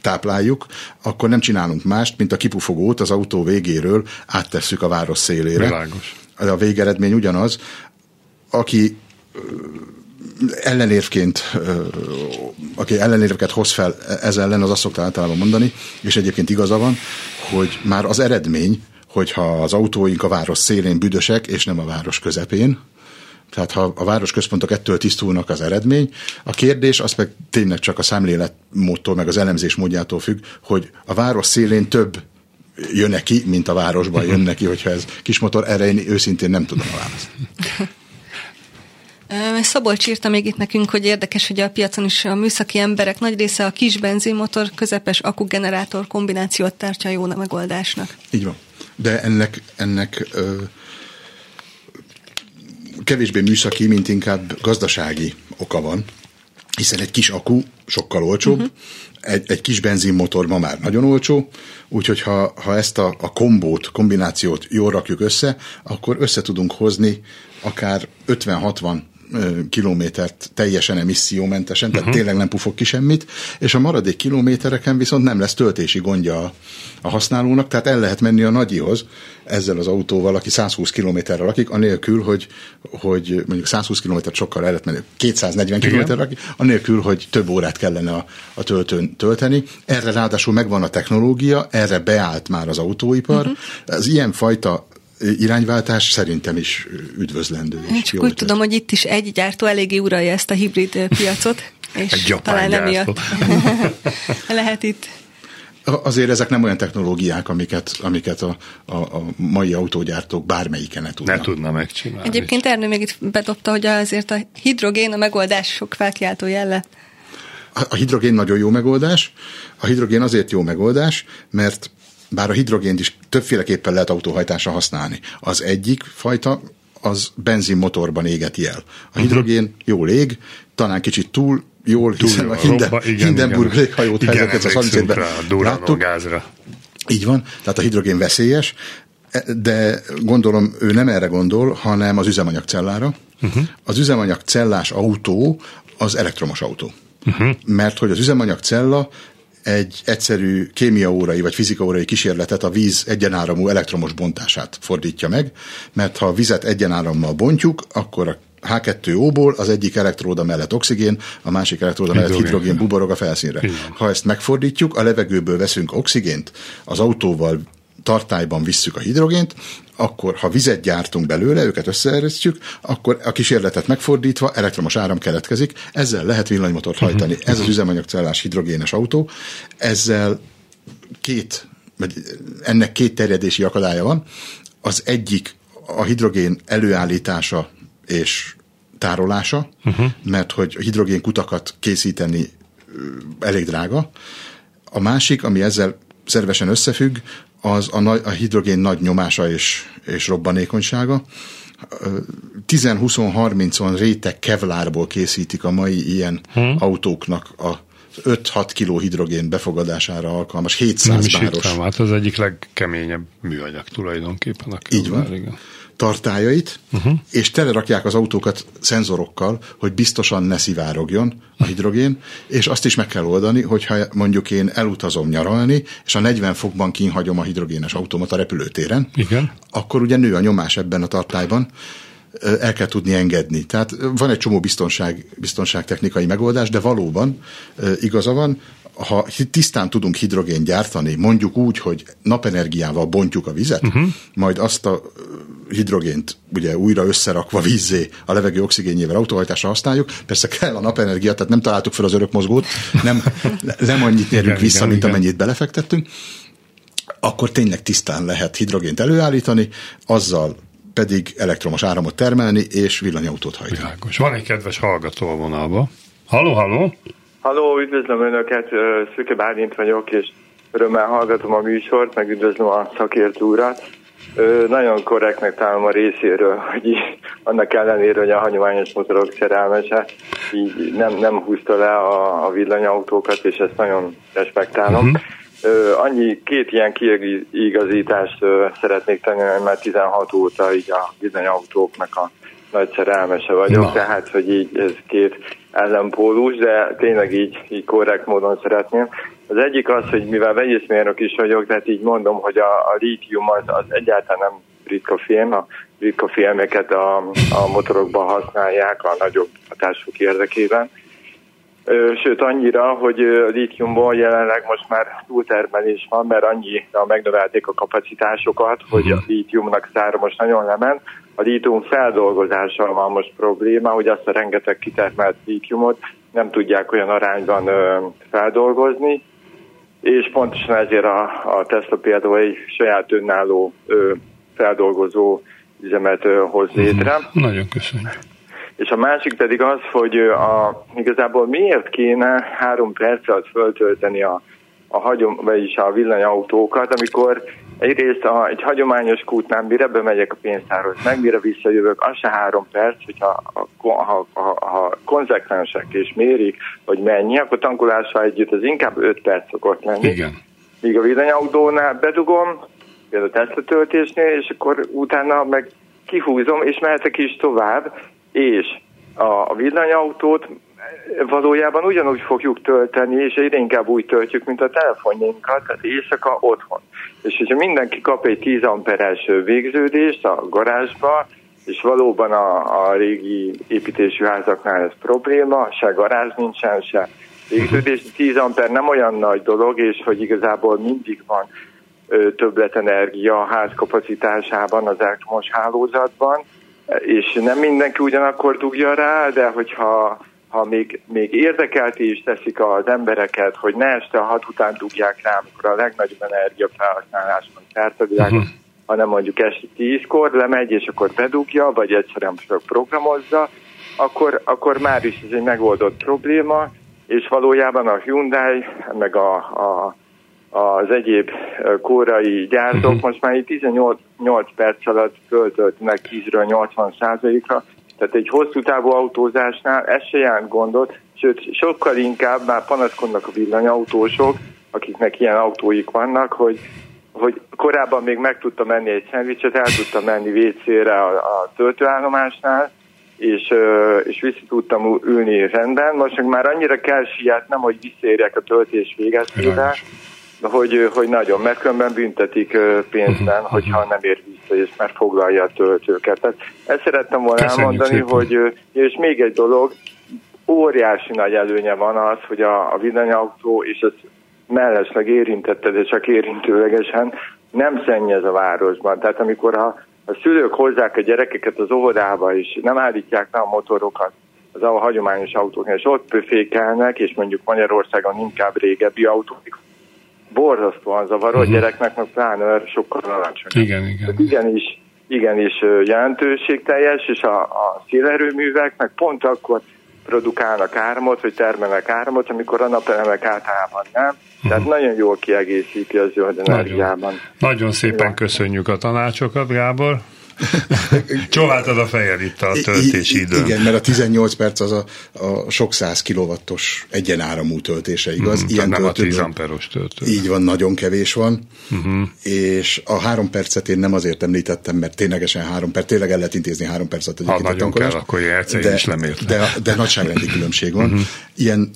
tápláljuk, akkor nem csinálunk mást, mint a kipufogót az autó végéről áttesszük a város szélére. Világos. A végeredmény ugyanaz. Aki ellenérvként, aki ellenérveket hoz fel ez ellen, az azt szokta általában mondani, és egyébként igaza van, hogy már az eredmény, hogyha az autóink a város szélén büdösek, és nem a város közepén, tehát ha a városközpontok ettől tisztulnak az eredmény, a kérdés az meg tényleg csak a szemléletmódtól, meg az elemzés módjától függ, hogy a város szélén több jön neki, mint a városban jön neki, hogyha ez kismotor, erre én őszintén nem tudom a választ. Szabolcs írta még itt nekünk, hogy érdekes, hogy a piacon is a műszaki emberek nagy része a kis benzinmotor, közepes akkugenerátor kombinációt tartja jó megoldásnak. Így van. De ennek, ennek ö, kevésbé műszaki, mint inkább gazdasági oka van, hiszen egy kis akku sokkal olcsóbb, uh-huh. egy, egy kis benzinmotor ma már nagyon olcsó, úgyhogy ha, ha ezt a, a kombót, kombinációt jól rakjuk össze, akkor össze tudunk hozni akár 50-60 kilométert teljesen emissziómentesen, tehát uh-huh. tényleg nem pufog ki semmit, és a maradék kilométereken viszont nem lesz töltési gondja a, a használónak, tehát el lehet menni a nagyihoz ezzel az autóval, aki 120 kilométerre lakik, anélkül, hogy, hogy mondjuk 120 kilométert sokkal el lehet menni, 240 kilométerre lakik, anélkül, hogy több órát kellene a, a töltőn tölteni. Erre ráadásul megvan a technológia, erre beállt már az autóipar. Uh-huh. Az ilyen fajta irányváltás szerintem is üdvözlendő. Én csak úgy tudom, hogy itt is egy gyártó eléggé uralja ezt a hibrid piacot, és egy talán emiatt lehet itt Azért ezek nem olyan technológiák, amiket, amiket a, a, a mai autógyártók bármelyiken ne tudna. Ne tudna megcsinálni. Egyébként Ernő még itt bedobta, hogy azért a hidrogén a megoldás sok felkiáltó jelle. A, a hidrogén nagyon jó megoldás. A hidrogén azért jó megoldás, mert bár a hidrogént is többféleképpen lehet autóhajtásra használni. Az egyik fajta az benzinmotorban égeti el. A mhm. hidrogén jól ég, talán kicsit túl jól, túl hiszen jó, a Hinden, robba, igen, Hindenburg igen. léghajót helyzetett a 30 gázra. Így van, tehát a hidrogén veszélyes, de gondolom ő nem erre gondol, hanem az üzemanyagcellára. Uh-huh. Az üzemanyagcellás autó az elektromos autó. Uh-huh. Mert hogy az üzemanyagcella egy egyszerű kémiaórai vagy fizikaórai kísérletet a víz egyenáramú elektromos bontását fordítja meg, mert ha a vizet egyenárammal bontjuk, akkor a H2O-ból az egyik elektróda mellett oxigén, a másik elektróda mellett Hidrogén. hidrogén buborog a felszínre. Igen. Ha ezt megfordítjuk, a levegőből veszünk oxigént, az autóval tartályban visszük a hidrogént, akkor ha vizet gyártunk belőle, őket összeeresztjük, akkor a kísérletet megfordítva elektromos áram keletkezik, ezzel lehet villanymotort hajtani. Ez az üzemanyagcellás hidrogénes autó, ezzel két, vagy ennek két terjedési akadálya van. Az egyik a hidrogén előállítása és tárolása, uh-huh. mert hogy a hidrogén kutakat készíteni elég drága. A másik, ami ezzel szervesen összefügg, az a, nagy, a hidrogén nagy nyomása és, és robbanékonysága. Ö, 10-20-30-on réteg kevlárból készítik a mai ilyen hmm. autóknak a 5-6 kiló hidrogén befogadására alkalmas, Nem 700 is báros hittem, hát az egyik legkeményebb műanyag tulajdonképpen. A Így van. Igen. Tartályait, uh-huh. és telerakják az autókat szenzorokkal, hogy biztosan ne szivárogjon a hidrogén, és azt is meg kell oldani, hogyha mondjuk én elutazom nyaralni, és a 40 fokban kínhagyom a hidrogénes autómat a repülőtéren, Igen. akkor ugye nő a nyomás ebben a tartályban, el kell tudni engedni. Tehát van egy csomó biztonság, biztonságtechnikai megoldás, de valóban igaza van, ha tisztán tudunk hidrogén gyártani, mondjuk úgy, hogy napenergiával bontjuk a vizet, uh-huh. majd azt a hidrogént ugye újra összerakva vízzé a levegő oxigénjével autóhajtásra használjuk. Persze kell a napenergia, tehát nem találtuk fel az örökmozgót, nem, nem annyit nyerünk Igen, vissza, igen, mint igen. amennyit belefektettünk akkor tényleg tisztán lehet hidrogént előállítani, azzal pedig elektromos áramot termelni, és villanyautót hajtani. Világos. Van egy kedves hallgató a vonalba. Halló, halló? Halló, üdvözlöm Önöket, Szüke Bálint vagyok, és örömmel hallgatom a műsort, meg üdvözlöm a szakértő urat. Ö, Nagyon korrektnek találom a részéről, hogy így, annak ellenére, hogy a hagyományos motorok szerelmese, így nem, nem húzta le a, a villanyautókat, és ezt nagyon respektálom. Uh-huh. Ö, annyi két ilyen kiigazítást ö, szeretnék tenni, mert már 16 óta így a villanyautóknak a nagy szerelmese vagyok, Na. tehát hogy így ez két ellenpólus, de tényleg így, így korrekt módon szeretném. Az egyik az, hogy mivel vegyészmérnök is vagyok, tehát így mondom, hogy a, a lítium az, az egyáltalán nem ritka film, a ritka filmeket a, a motorokban használják a nagyobb hatások érdekében. Sőt, annyira, hogy a lítiumból jelenleg most már túltermelés van, mert annyira megnövelték a kapacitásokat, hogy a lítiumnak szára most nagyon lement. A lítium feldolgozással van most probléma, hogy azt a rengeteg kitermelt lítiumot nem tudják olyan arányban feldolgozni, és pontosan ezért a, a Tesla például egy saját önálló ö, feldolgozó üzemet ö, hoz létre. Nagyon köszönjük. És a másik pedig az, hogy a, igazából miért kéne három perc alatt föltölteni a, a hagyom, vagyis a villanyautókat, amikor egyrészt a, egy hagyományos kútnál, mire bemegyek a pénztárhoz, meg mire visszajövök, az se három perc, hogyha ha, ha, ha, ha konzekvensek és mérik, hogy mennyi, akkor tankolással együtt az inkább öt perc szokott lenni. Igen. Míg a villanyautónál bedugom, például a Tesla töltésnél, és akkor utána meg kihúzom, és mehetek is tovább, és a, a villanyautót valójában ugyanúgy fogjuk tölteni, és egyre inkább úgy töltjük, mint a telefonjainkat, tehát éjszaka otthon. És hogyha mindenki kap egy 10 amperes végződést a garázsba, és valóban a, a régi építésű házaknál ez probléma, se garázs nincsen, se végződés. 10 amper nem olyan nagy dolog, és hogy igazából mindig van ö, többletenergia a ház kapacitásában, az elektromos hálózatban, és nem mindenki ugyanakkor dugja rá, de hogyha ha még, még érdekelti is teszik az embereket, hogy ne este a hat után dugják rá, amikor a legnagyobb energia felhasználás van szerte uh-huh. hanem mondjuk este tízkor lemegy, és akkor bedugja, vagy egyszerűen csak programozza, akkor, akkor már is ez egy megoldott probléma, és valójában a Hyundai, meg a, a, az egyéb kórai gyártók uh-huh. most már így 18 8 perc alatt föltöltenek 10-ről 80 százalékra, tehát egy hosszú távú autózásnál ez se jelent gondot, sőt sokkal inkább már panaszkodnak a villanyautósok, akiknek ilyen autóik vannak, hogy, hogy korábban még meg tudta menni egy szendvicset, el tudta menni WC-re a, a töltőállomásnál, és, és vissza tudtam ülni rendben. Most meg már annyira kell sietnem, hogy visszaérjek a töltés végeztére, hogy, hogy nagyon, mert különben büntetik pénzben, uh-huh. hogyha nem ér vissza, és már foglalja a töltőket. Tehát ezt szerettem volna Köszönjük elmondani, szépen. hogy, és még egy dolog, óriási nagy előnye van az, hogy a, a villanyautó, és ez mellesleg érintetted, és csak érintőlegesen, nem szennyez a városban. Tehát amikor a, a szülők hozzák a gyerekeket az óvodába, és nem állítják le a motorokat, az a hagyományos autóknál, és ott pöfékelnek, és mondjuk Magyarországon inkább régebbi autók, borzasztóan zavaró, uh-huh. gyereknek meg pláne sokkal alacsonyabb. Igen, igen. Igenis, igenis jelentőségteljes, és a, a szélerőművek meg pont akkor produkálnak áramot, vagy termelnek áramot, amikor a napelemek általában nem. Tehát uh-huh. nagyon jól kiegészíti az zöld energiában. Nagyon, nagyon szépen köszönjük a tanácsokat, Gábor. Csóváltad a fejed itt a töltési időn. Igen, mert a 18 perc az a, a sok száz kilovattos egyenáramú töltése, igaz? Mm, Ilyen nem a 10 amperos töltő. Így van, nagyon kevés van, uh-huh. és a három percet én nem azért említettem, mert ténylegesen három perc, tényleg el lehet intézni három percet. Ha nagyon kell, akkor de, is lemért. De, de nagyságrendi különbség van. Uh-huh. Ilyen,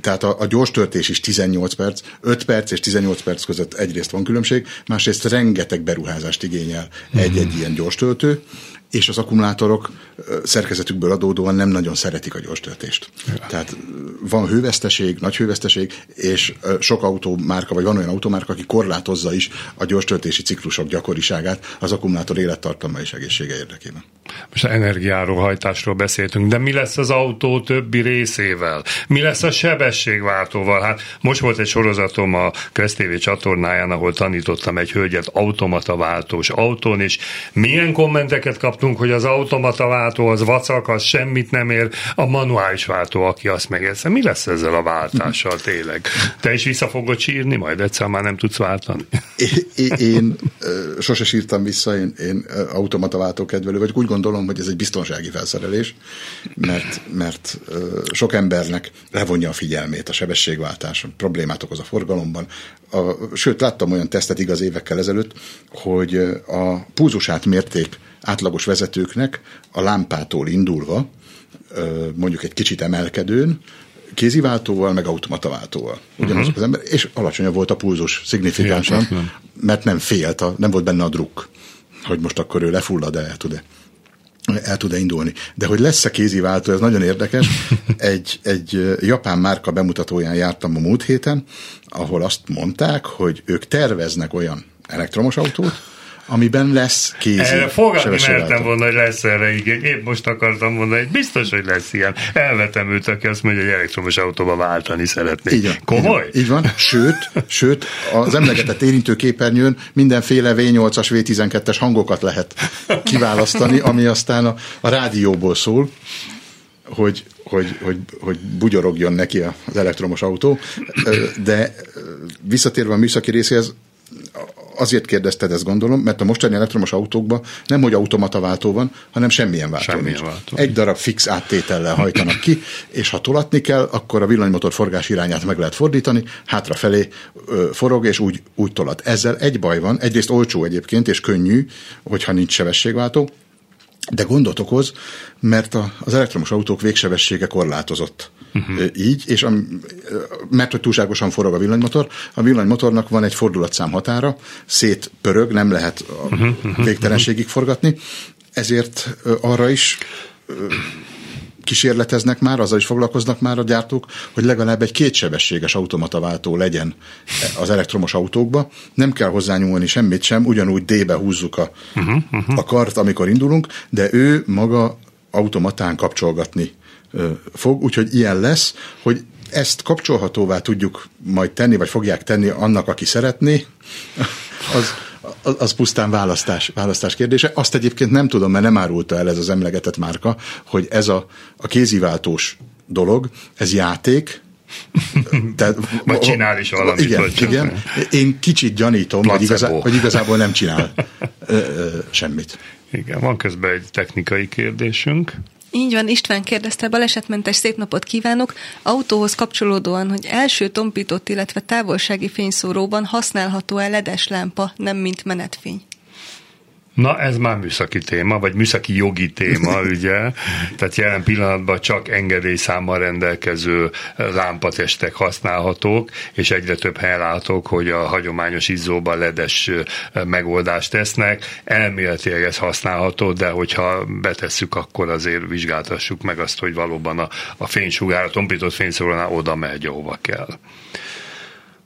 tehát a, a gyors töltés is 18 perc, 5 perc és 18 perc között egyrészt van különbség, másrészt rengeteg beruházást igényel egy-egy ilyen gyors töltő, és az akkumulátorok szerkezetükből adódóan nem nagyon szeretik a gyors töltést. Ja. Tehát van hőveszteség, nagy hőveszteség, és sok autómárka, vagy van olyan automárka, aki korlátozza is a gyors töltési ciklusok gyakoriságát az akkumulátor élettartalma és egészsége érdekében. Most energiáról, hajtásról beszéltünk, de mi lesz az autó többi részével? Mi lesz a sebességváltóval? Hát most volt egy sorozatom a TV csatornáján, ahol tanítottam egy hölgyet automata váltós autón, és milyen kommenteket kaptunk, hogy az automata váltó az vacak, az semmit nem ér, a manuális váltó, aki azt megérsze. Mi lesz ezzel a váltással tényleg? Te is vissza fogod sírni, majd egyszer már nem tudsz váltani? Én, én, sose sírtam vissza, én, én automata váltó kedvelő vagy. Úgy gondolom, hogy ez egy biztonsági felszerelés, mert, mert sok embernek levonja a figyelmét a sebességváltás, a problémát okoz a forgalomban. A, sőt, láttam olyan tesztet igaz évekkel ezelőtt, hogy a púzusát mérték átlagos vezetőknek a lámpától indulva, mondjuk egy kicsit emelkedőn, kéziváltóval, meg automataváltóval. Ugyanazok uh-huh. az ember, és alacsonyabb volt a pulzus szignifikánsan, mert nem félt, a, nem volt benne a druk, hogy most akkor ő lefullad, el tud-e el tud-e indulni. De hogy lesz-e kéziváltó, ez nagyon érdekes. Egy, egy japán márka bemutatóján jártam a múlt héten, ahol azt mondták, hogy ők terveznek olyan elektromos autót, amiben lesz kézi Erre fogadni mertem volna, hogy lesz erre igény. Épp most akartam mondani, hogy biztos, hogy lesz ilyen. Elvetem őt, aki azt mondja, hogy elektromos autóba váltani szeretné. Így van. Komoly? Így van. Sőt, sőt, az emlegetett érintőképernyőn mindenféle V8-as, V12-es hangokat lehet kiválasztani, ami aztán a, a rádióból szól hogy, hogy, hogy, hogy bugyorogjon neki az elektromos autó, de visszatérve a műszaki részéhez, azért kérdezted ezt gondolom, mert a mostani elektromos autókban nem, hogy automata váltó van, hanem semmilyen váltó semmilyen nincs. Váltó. Egy darab fix áttétellel hajtanak ki, és ha tolatni kell, akkor a villanymotor forgás irányát meg lehet fordítani, hátrafelé ö, forog, és úgy, úgy tolat. Ezzel egy baj van, egyrészt olcsó egyébként, és könnyű, hogyha nincs sebességváltó, de gondot okoz, mert a, az elektromos autók végsebessége korlátozott. Uh-huh. Így, és a, mert hogy túlságosan forog a villanymotor, a villanymotornak van egy fordulatszám határa, szétpörög, nem lehet a uh-huh. végtelenségig forgatni, ezért arra is kísérleteznek már, azzal is foglalkoznak már a gyártók, hogy legalább egy kétsebességes automataváltó legyen az elektromos autókba. Nem kell hozzányúlni semmit sem, ugyanúgy D-be húzzuk a, uh-huh, uh-huh. a kart, amikor indulunk, de ő maga automatán kapcsolgatni fog, úgyhogy ilyen lesz, hogy ezt kapcsolhatóvá tudjuk majd tenni, vagy fogják tenni annak, aki szeretné, az, az pusztán választás, választás kérdése. Azt egyébként nem tudom, mert nem árulta el ez az emlegetett márka, hogy ez a, a kéziváltós dolog, ez játék, tehát, vagy csinál is valamit. Igen, vagy igen. Én kicsit gyanítom, hogy, igazá, hogy igazából nem csinál ö, ö, semmit. Igen, van közben egy technikai kérdésünk. Így van, István kérdezte, balesetmentes szép napot kívánok. Autóhoz kapcsolódóan, hogy első tompított, illetve távolsági fényszóróban használható-e ledes lámpa, nem mint menetfény? Na, ez már műszaki téma, vagy műszaki jogi téma, ugye? Tehát jelen pillanatban csak engedélyszámmal rendelkező lámpatestek használhatók, és egyre több helyen látok, hogy a hagyományos izzóban ledes megoldást tesznek. Elméletileg ez használható, de hogyha betesszük, akkor azért vizsgáltassuk meg azt, hogy valóban a, a fénysugár, a tompított fényszórónál oda megy, ahova kell.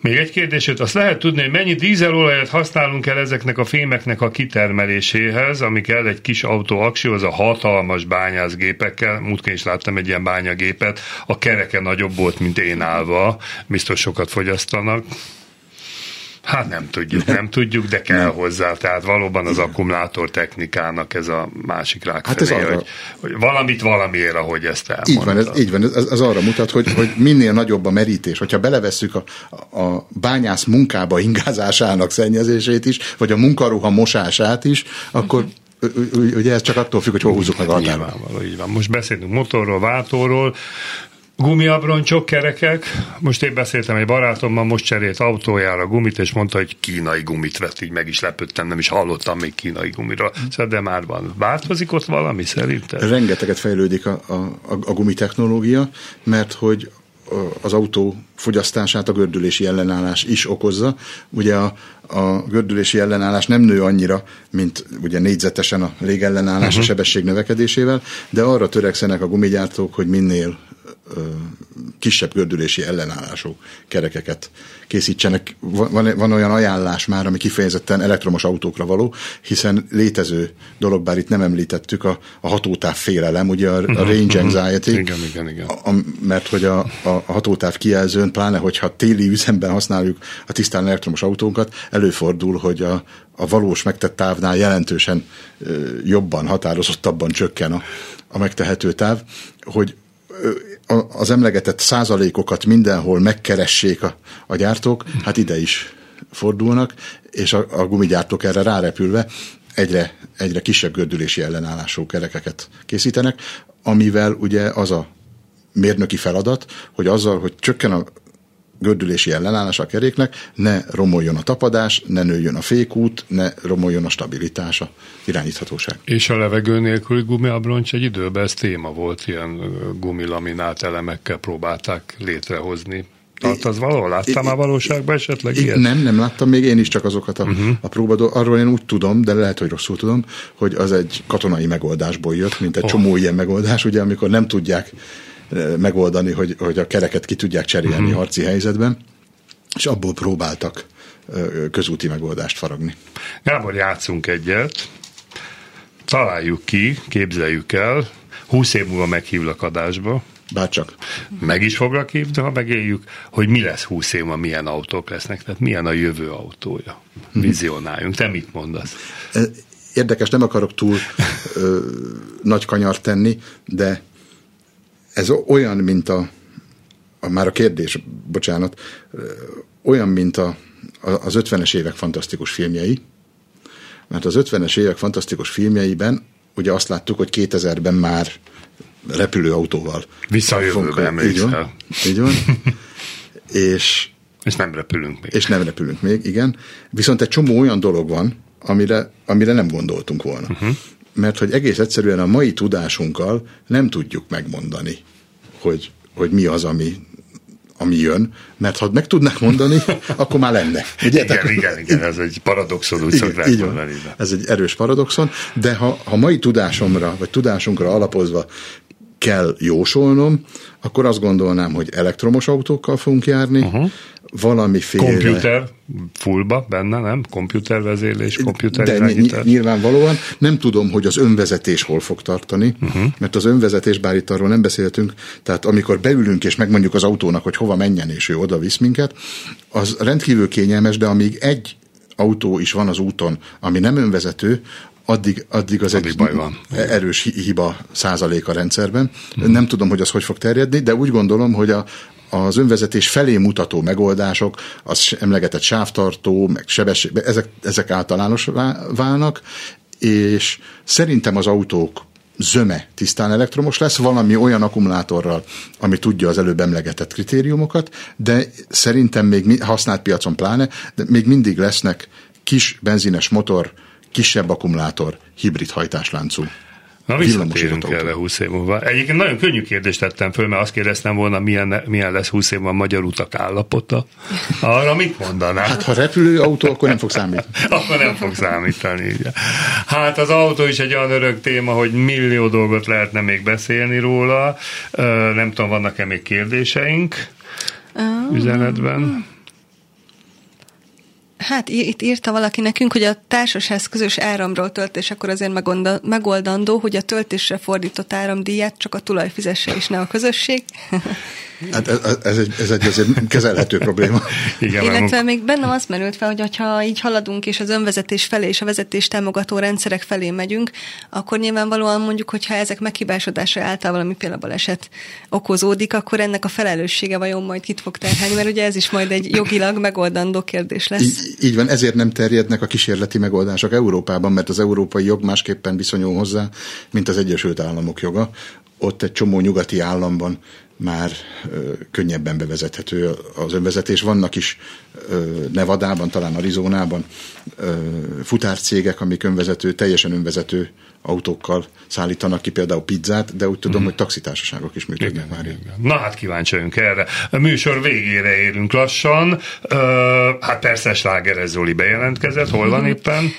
Még egy kérdését, azt lehet tudni, hogy mennyi dízelolajat használunk el ezeknek a fémeknek a kitermeléséhez, amik el egy kis autó aksihoz a hatalmas bányászgépekkel, múltkor is láttam egy ilyen bányagépet, a kereke nagyobb volt, mint én állva, biztos sokat fogyasztanak. Hát nem tudjuk, nem tudjuk, de kell nem. hozzá. Tehát valóban az akkumulátor technikának ez a másik rák hát felé, ez arra... hogy, hogy valamit valamiért, ahogy ezt elmondta. Így van, ez, így van, ez, ez arra mutat, hogy, hogy minél nagyobb a merítés. Hogyha belevesszük a, a bányász munkába ingázásának szennyezését is, vagy a munkaruha mosását is, akkor ugye ez csak attól függ, hogy hol húzzuk meg a határon. Nyilvánvaló, így van. Most beszélünk motorról, váltóról, Gumiabroncsok, kerekek. Most én beszéltem egy barátommal, most cserélt autójára gumit, és mondta, hogy kínai gumit vett, így meg is lepődtem, nem is hallottam még kínai gumira. Szóval de már van. Változik ott valami szerinted? Rengeteget fejlődik a, a, a gumitechnológia, mert hogy az autó fogyasztását a gördülési ellenállás is okozza. Ugye a, a gördülési ellenállás nem nő annyira, mint ugye négyzetesen a légellenállás uh-huh. a sebesség növekedésével, de arra törekszenek a gumigyártók, hogy minél kisebb gördülési ellenállású kerekeket készítsenek. Van, van olyan ajánlás már, ami kifejezetten elektromos autókra való, hiszen létező dolog, bár itt nem említettük, a, a hatótáv félelem, ugye a, a mhm, range mhm. anxiety, igen, igen, igen. A, mert hogy a, a hatótáv kijelzőn, pláne hogyha téli üzemben használjuk a tisztán elektromos autónkat, előfordul, hogy a, a valós megtett távnál jelentősen jobban, határozottabban csökken a, a megtehető táv, hogy az emlegetett százalékokat mindenhol megkeressék a, a gyártók, hát ide is fordulnak, és a, a gumigyártók erre rárepülve egyre, egyre kisebb gördülési ellenállású kerekeket készítenek, amivel ugye az a mérnöki feladat, hogy azzal, hogy csökken a gördülési ellenállás a keréknek, ne romoljon a tapadás, ne nőjön a fékút, ne romoljon a stabilitás, a irányíthatóság. És a levegő nélküli gumiabroncs egy időben ez téma volt, ilyen gumilaminált elemekkel próbálták létrehozni. Tehát az valahol láttam már valóságban esetleg ilyet? Nem, nem láttam még én is csak azokat a, uh-huh. a próbadó. Arról én úgy tudom, de lehet, hogy rosszul tudom, hogy az egy katonai megoldásból jött, mint egy oh. csomó ilyen megoldás, ugye amikor nem tudják megoldani, hogy, hogy a kereket ki tudják cserélni uh-huh. harci helyzetben, és abból próbáltak közúti megoldást faragni. Gábor, játszunk egyet, találjuk ki, képzeljük el, húsz év múlva meghívlak adásba, Bárcsak. Meg is foglak hívni, ha megéljük, hogy mi lesz húsz év milyen autók lesznek, tehát milyen a jövő autója. Mhm. Vizionáljunk. Te mit mondasz? Érdekes, nem akarok túl ö, nagy kanyart tenni, de ez olyan, mint a, a már a kérdés, bocsánat, olyan, mint a, a, az 50-es évek fantasztikus filmjei, mert az 50-es évek fantasztikus filmjeiben ugye azt láttuk, hogy 2000-ben már repülőautóval. Vissza a jövőbe Így van. Így van. és, és nem repülünk még. És nem repülünk még, igen. Viszont egy csomó olyan dolog van, amire, amire nem gondoltunk volna. Uh-huh mert hogy egész egyszerűen a mai tudásunkkal nem tudjuk megmondani, hogy, hogy mi az, ami, ami jön, mert ha meg tudnák mondani, akkor már lenne. Ugye? Igen, igen, igen, ez egy paradoxon, úgy szokták mondani. Ez egy erős paradoxon, de ha, ha mai tudásomra, vagy tudásunkra alapozva kell jósolnom, akkor azt gondolnám, hogy elektromos autókkal fogunk járni, uh-huh. Valamiféle... Komputer fullba benne, nem? Komputervezérlés, komputer De irányítás. nyilvánvalóan nem tudom, hogy az önvezetés hol fog tartani, uh-huh. mert az önvezetés, bár itt arról nem beszéltünk, tehát amikor beülünk és megmondjuk az autónak, hogy hova menjen, és ő oda visz minket, az rendkívül kényelmes, de amíg egy autó is van az úton, ami nem önvezető, addig, addig az addig egy baj van. erős hiba százalék a rendszerben. Hmm. Nem tudom, hogy az hogy fog terjedni, de úgy gondolom, hogy a, az önvezetés felé mutató megoldások, az emlegetett sávtartó, meg sebesség, ezek, ezek általános válnak, és szerintem az autók zöme tisztán elektromos lesz, valami olyan akkumulátorral, ami tudja az előbb emlegetett kritériumokat, de szerintem még használt piacon pláne, de még mindig lesznek kis benzines motor kisebb akkumulátor, hibrid hajtásláncú. Na visszatérünk erre 20 év múlva. Egyébként nagyon könnyű kérdést tettem föl, mert azt kérdeztem volna, milyen, milyen lesz 20 év múlva a magyar utak állapota. Arra mit mondanál? Hát ha repülőautó, akkor nem fog számítani. akkor nem fog számítani. Hát az autó is egy olyan örök téma, hogy millió dolgot lehetne még beszélni róla. Nem tudom, vannak-e még kérdéseink üzenetben? Hát itt írta valaki nekünk, hogy a társasház közös áramról tölt, és akkor azért megoldandó, hogy a töltésre fordított áramdíját csak a tulaj fizesse, és ne a közösség. Hát ez, ez, egy, ez egy azért kezelhető probléma. Igen, Illetve még bennem azt merült fel, hogy ha így haladunk, és az önvezetés felé és a vezetés támogató rendszerek felé megyünk, akkor nyilvánvalóan mondjuk, hogyha ezek meghibásodása által valami például baleset okozódik, akkor ennek a felelőssége vajon majd kit fog terhelni, mert ugye ez is majd egy jogilag megoldandó kérdés lesz. Így, így van, ezért nem terjednek a kísérleti megoldások Európában, mert az európai jog másképpen viszonyul hozzá, mint az Egyesült Államok joga. Ott egy csomó nyugati államban már ö, könnyebben bevezethető az önvezetés. Vannak is ö, Nevadában, talán Arizonában ö, futárcégek, amik önvezető, teljesen önvezető autókkal szállítanak ki például pizzát, de úgy tudom, mm. hogy taxitársaságok is működnek igen, már. Igen. Na hát kíváncsi vagyunk erre. A műsor végére érünk lassan. Uh, hát persze Slágeres Zoli bejelentkezett, hol van mhm. éppen?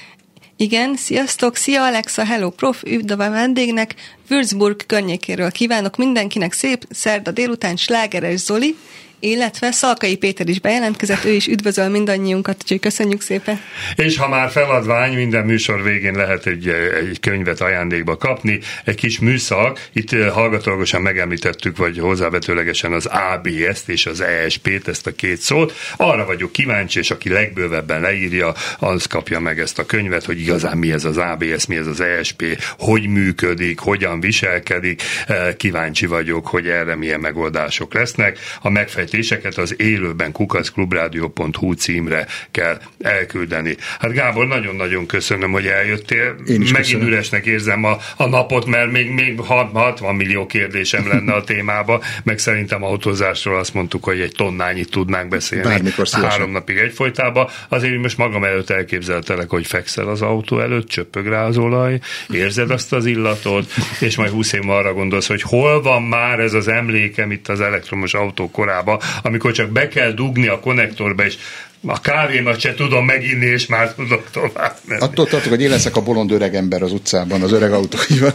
Igen, sziasztok, szia Alexa, hello prof, üdv a vendégnek, Würzburg környékéről kívánok mindenkinek szép szerda délután slágeres Zoli, illetve Szalkai Péter is bejelentkezett, ő is üdvözöl mindannyiunkat, úgyhogy köszönjük szépen. És ha már feladvány, minden műsor végén lehet egy, egy könyvet ajándékba kapni, egy kis műszak, itt eh, hallgatólagosan megemlítettük, vagy hozzávetőlegesen az ABS-t és az ESP-t, ezt a két szót. Arra vagyok kíváncsi, és aki legbővebben leírja, az kapja meg ezt a könyvet, hogy igazán mi ez az ABS, mi ez az ESP, hogy működik, hogyan viselkedik. Eh, kíváncsi vagyok, hogy erre milyen megoldások lesznek. A megfejtés meglepetéseket az élőben kukaszklubrádió.hu címre kell elküldeni. Hát Gábor, nagyon-nagyon köszönöm, hogy eljöttél. Én is Megint köszönöm. üresnek érzem a, a napot, mert még, még 60 millió kérdésem lenne a témába, meg szerintem autózásról azt mondtuk, hogy egy tonnányit tudnánk beszélni. Bármikor Három napig egyfolytában. Azért most magam előtt elképzeltelek, hogy fekszel az autó előtt, csöpög rá az olaj, érzed azt az illatot, és majd 20 év arra gondolsz, hogy hol van már ez az emlékem itt az elektromos autó korába, amikor csak be kell dugni a konnektorba, és a kávémat se tudom meginni, és már tudok tovább menni. Attól tartok, hogy én leszek a bolond öreg ember az utcában, az öreg autóival.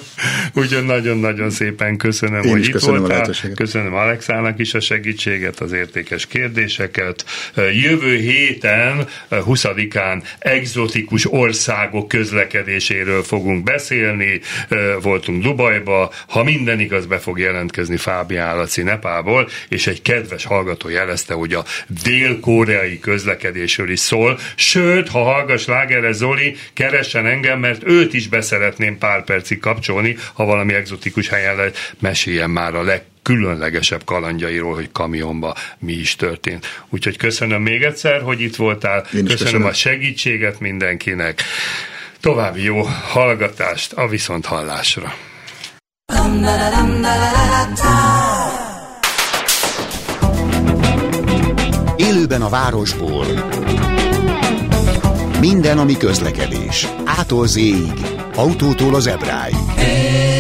Úgyhogy nagyon-nagyon szépen köszönöm, én hogy itt köszönöm voltál. A köszönöm Alexának is a segítséget, az értékes kérdéseket. Jövő héten, 20-án egzotikus országok közlekedéséről fogunk beszélni. Voltunk Dubajba. Ha minden igaz, be fog jelentkezni Fábián Laci Nepából, és egy kedves hallgató jelezte, hogy a dél-koreai közlekedés közlekedésről is szól. Sőt, ha hallgass Lágerre Zoli, keressen engem, mert őt is beszeretném pár percig kapcsolni, ha valami egzotikus helyen lehet, meséljen már a leg különlegesebb kalandjairól, hogy kamionba mi is történt. Úgyhogy köszönöm még egyszer, hogy itt voltál. Köszönöm, köszönöm a segítséget mindenkinek. További jó hallgatást a viszonthallásra. Élőben a városból. Minden, ami közlekedés. Ától z autótól az ebráig. Hey,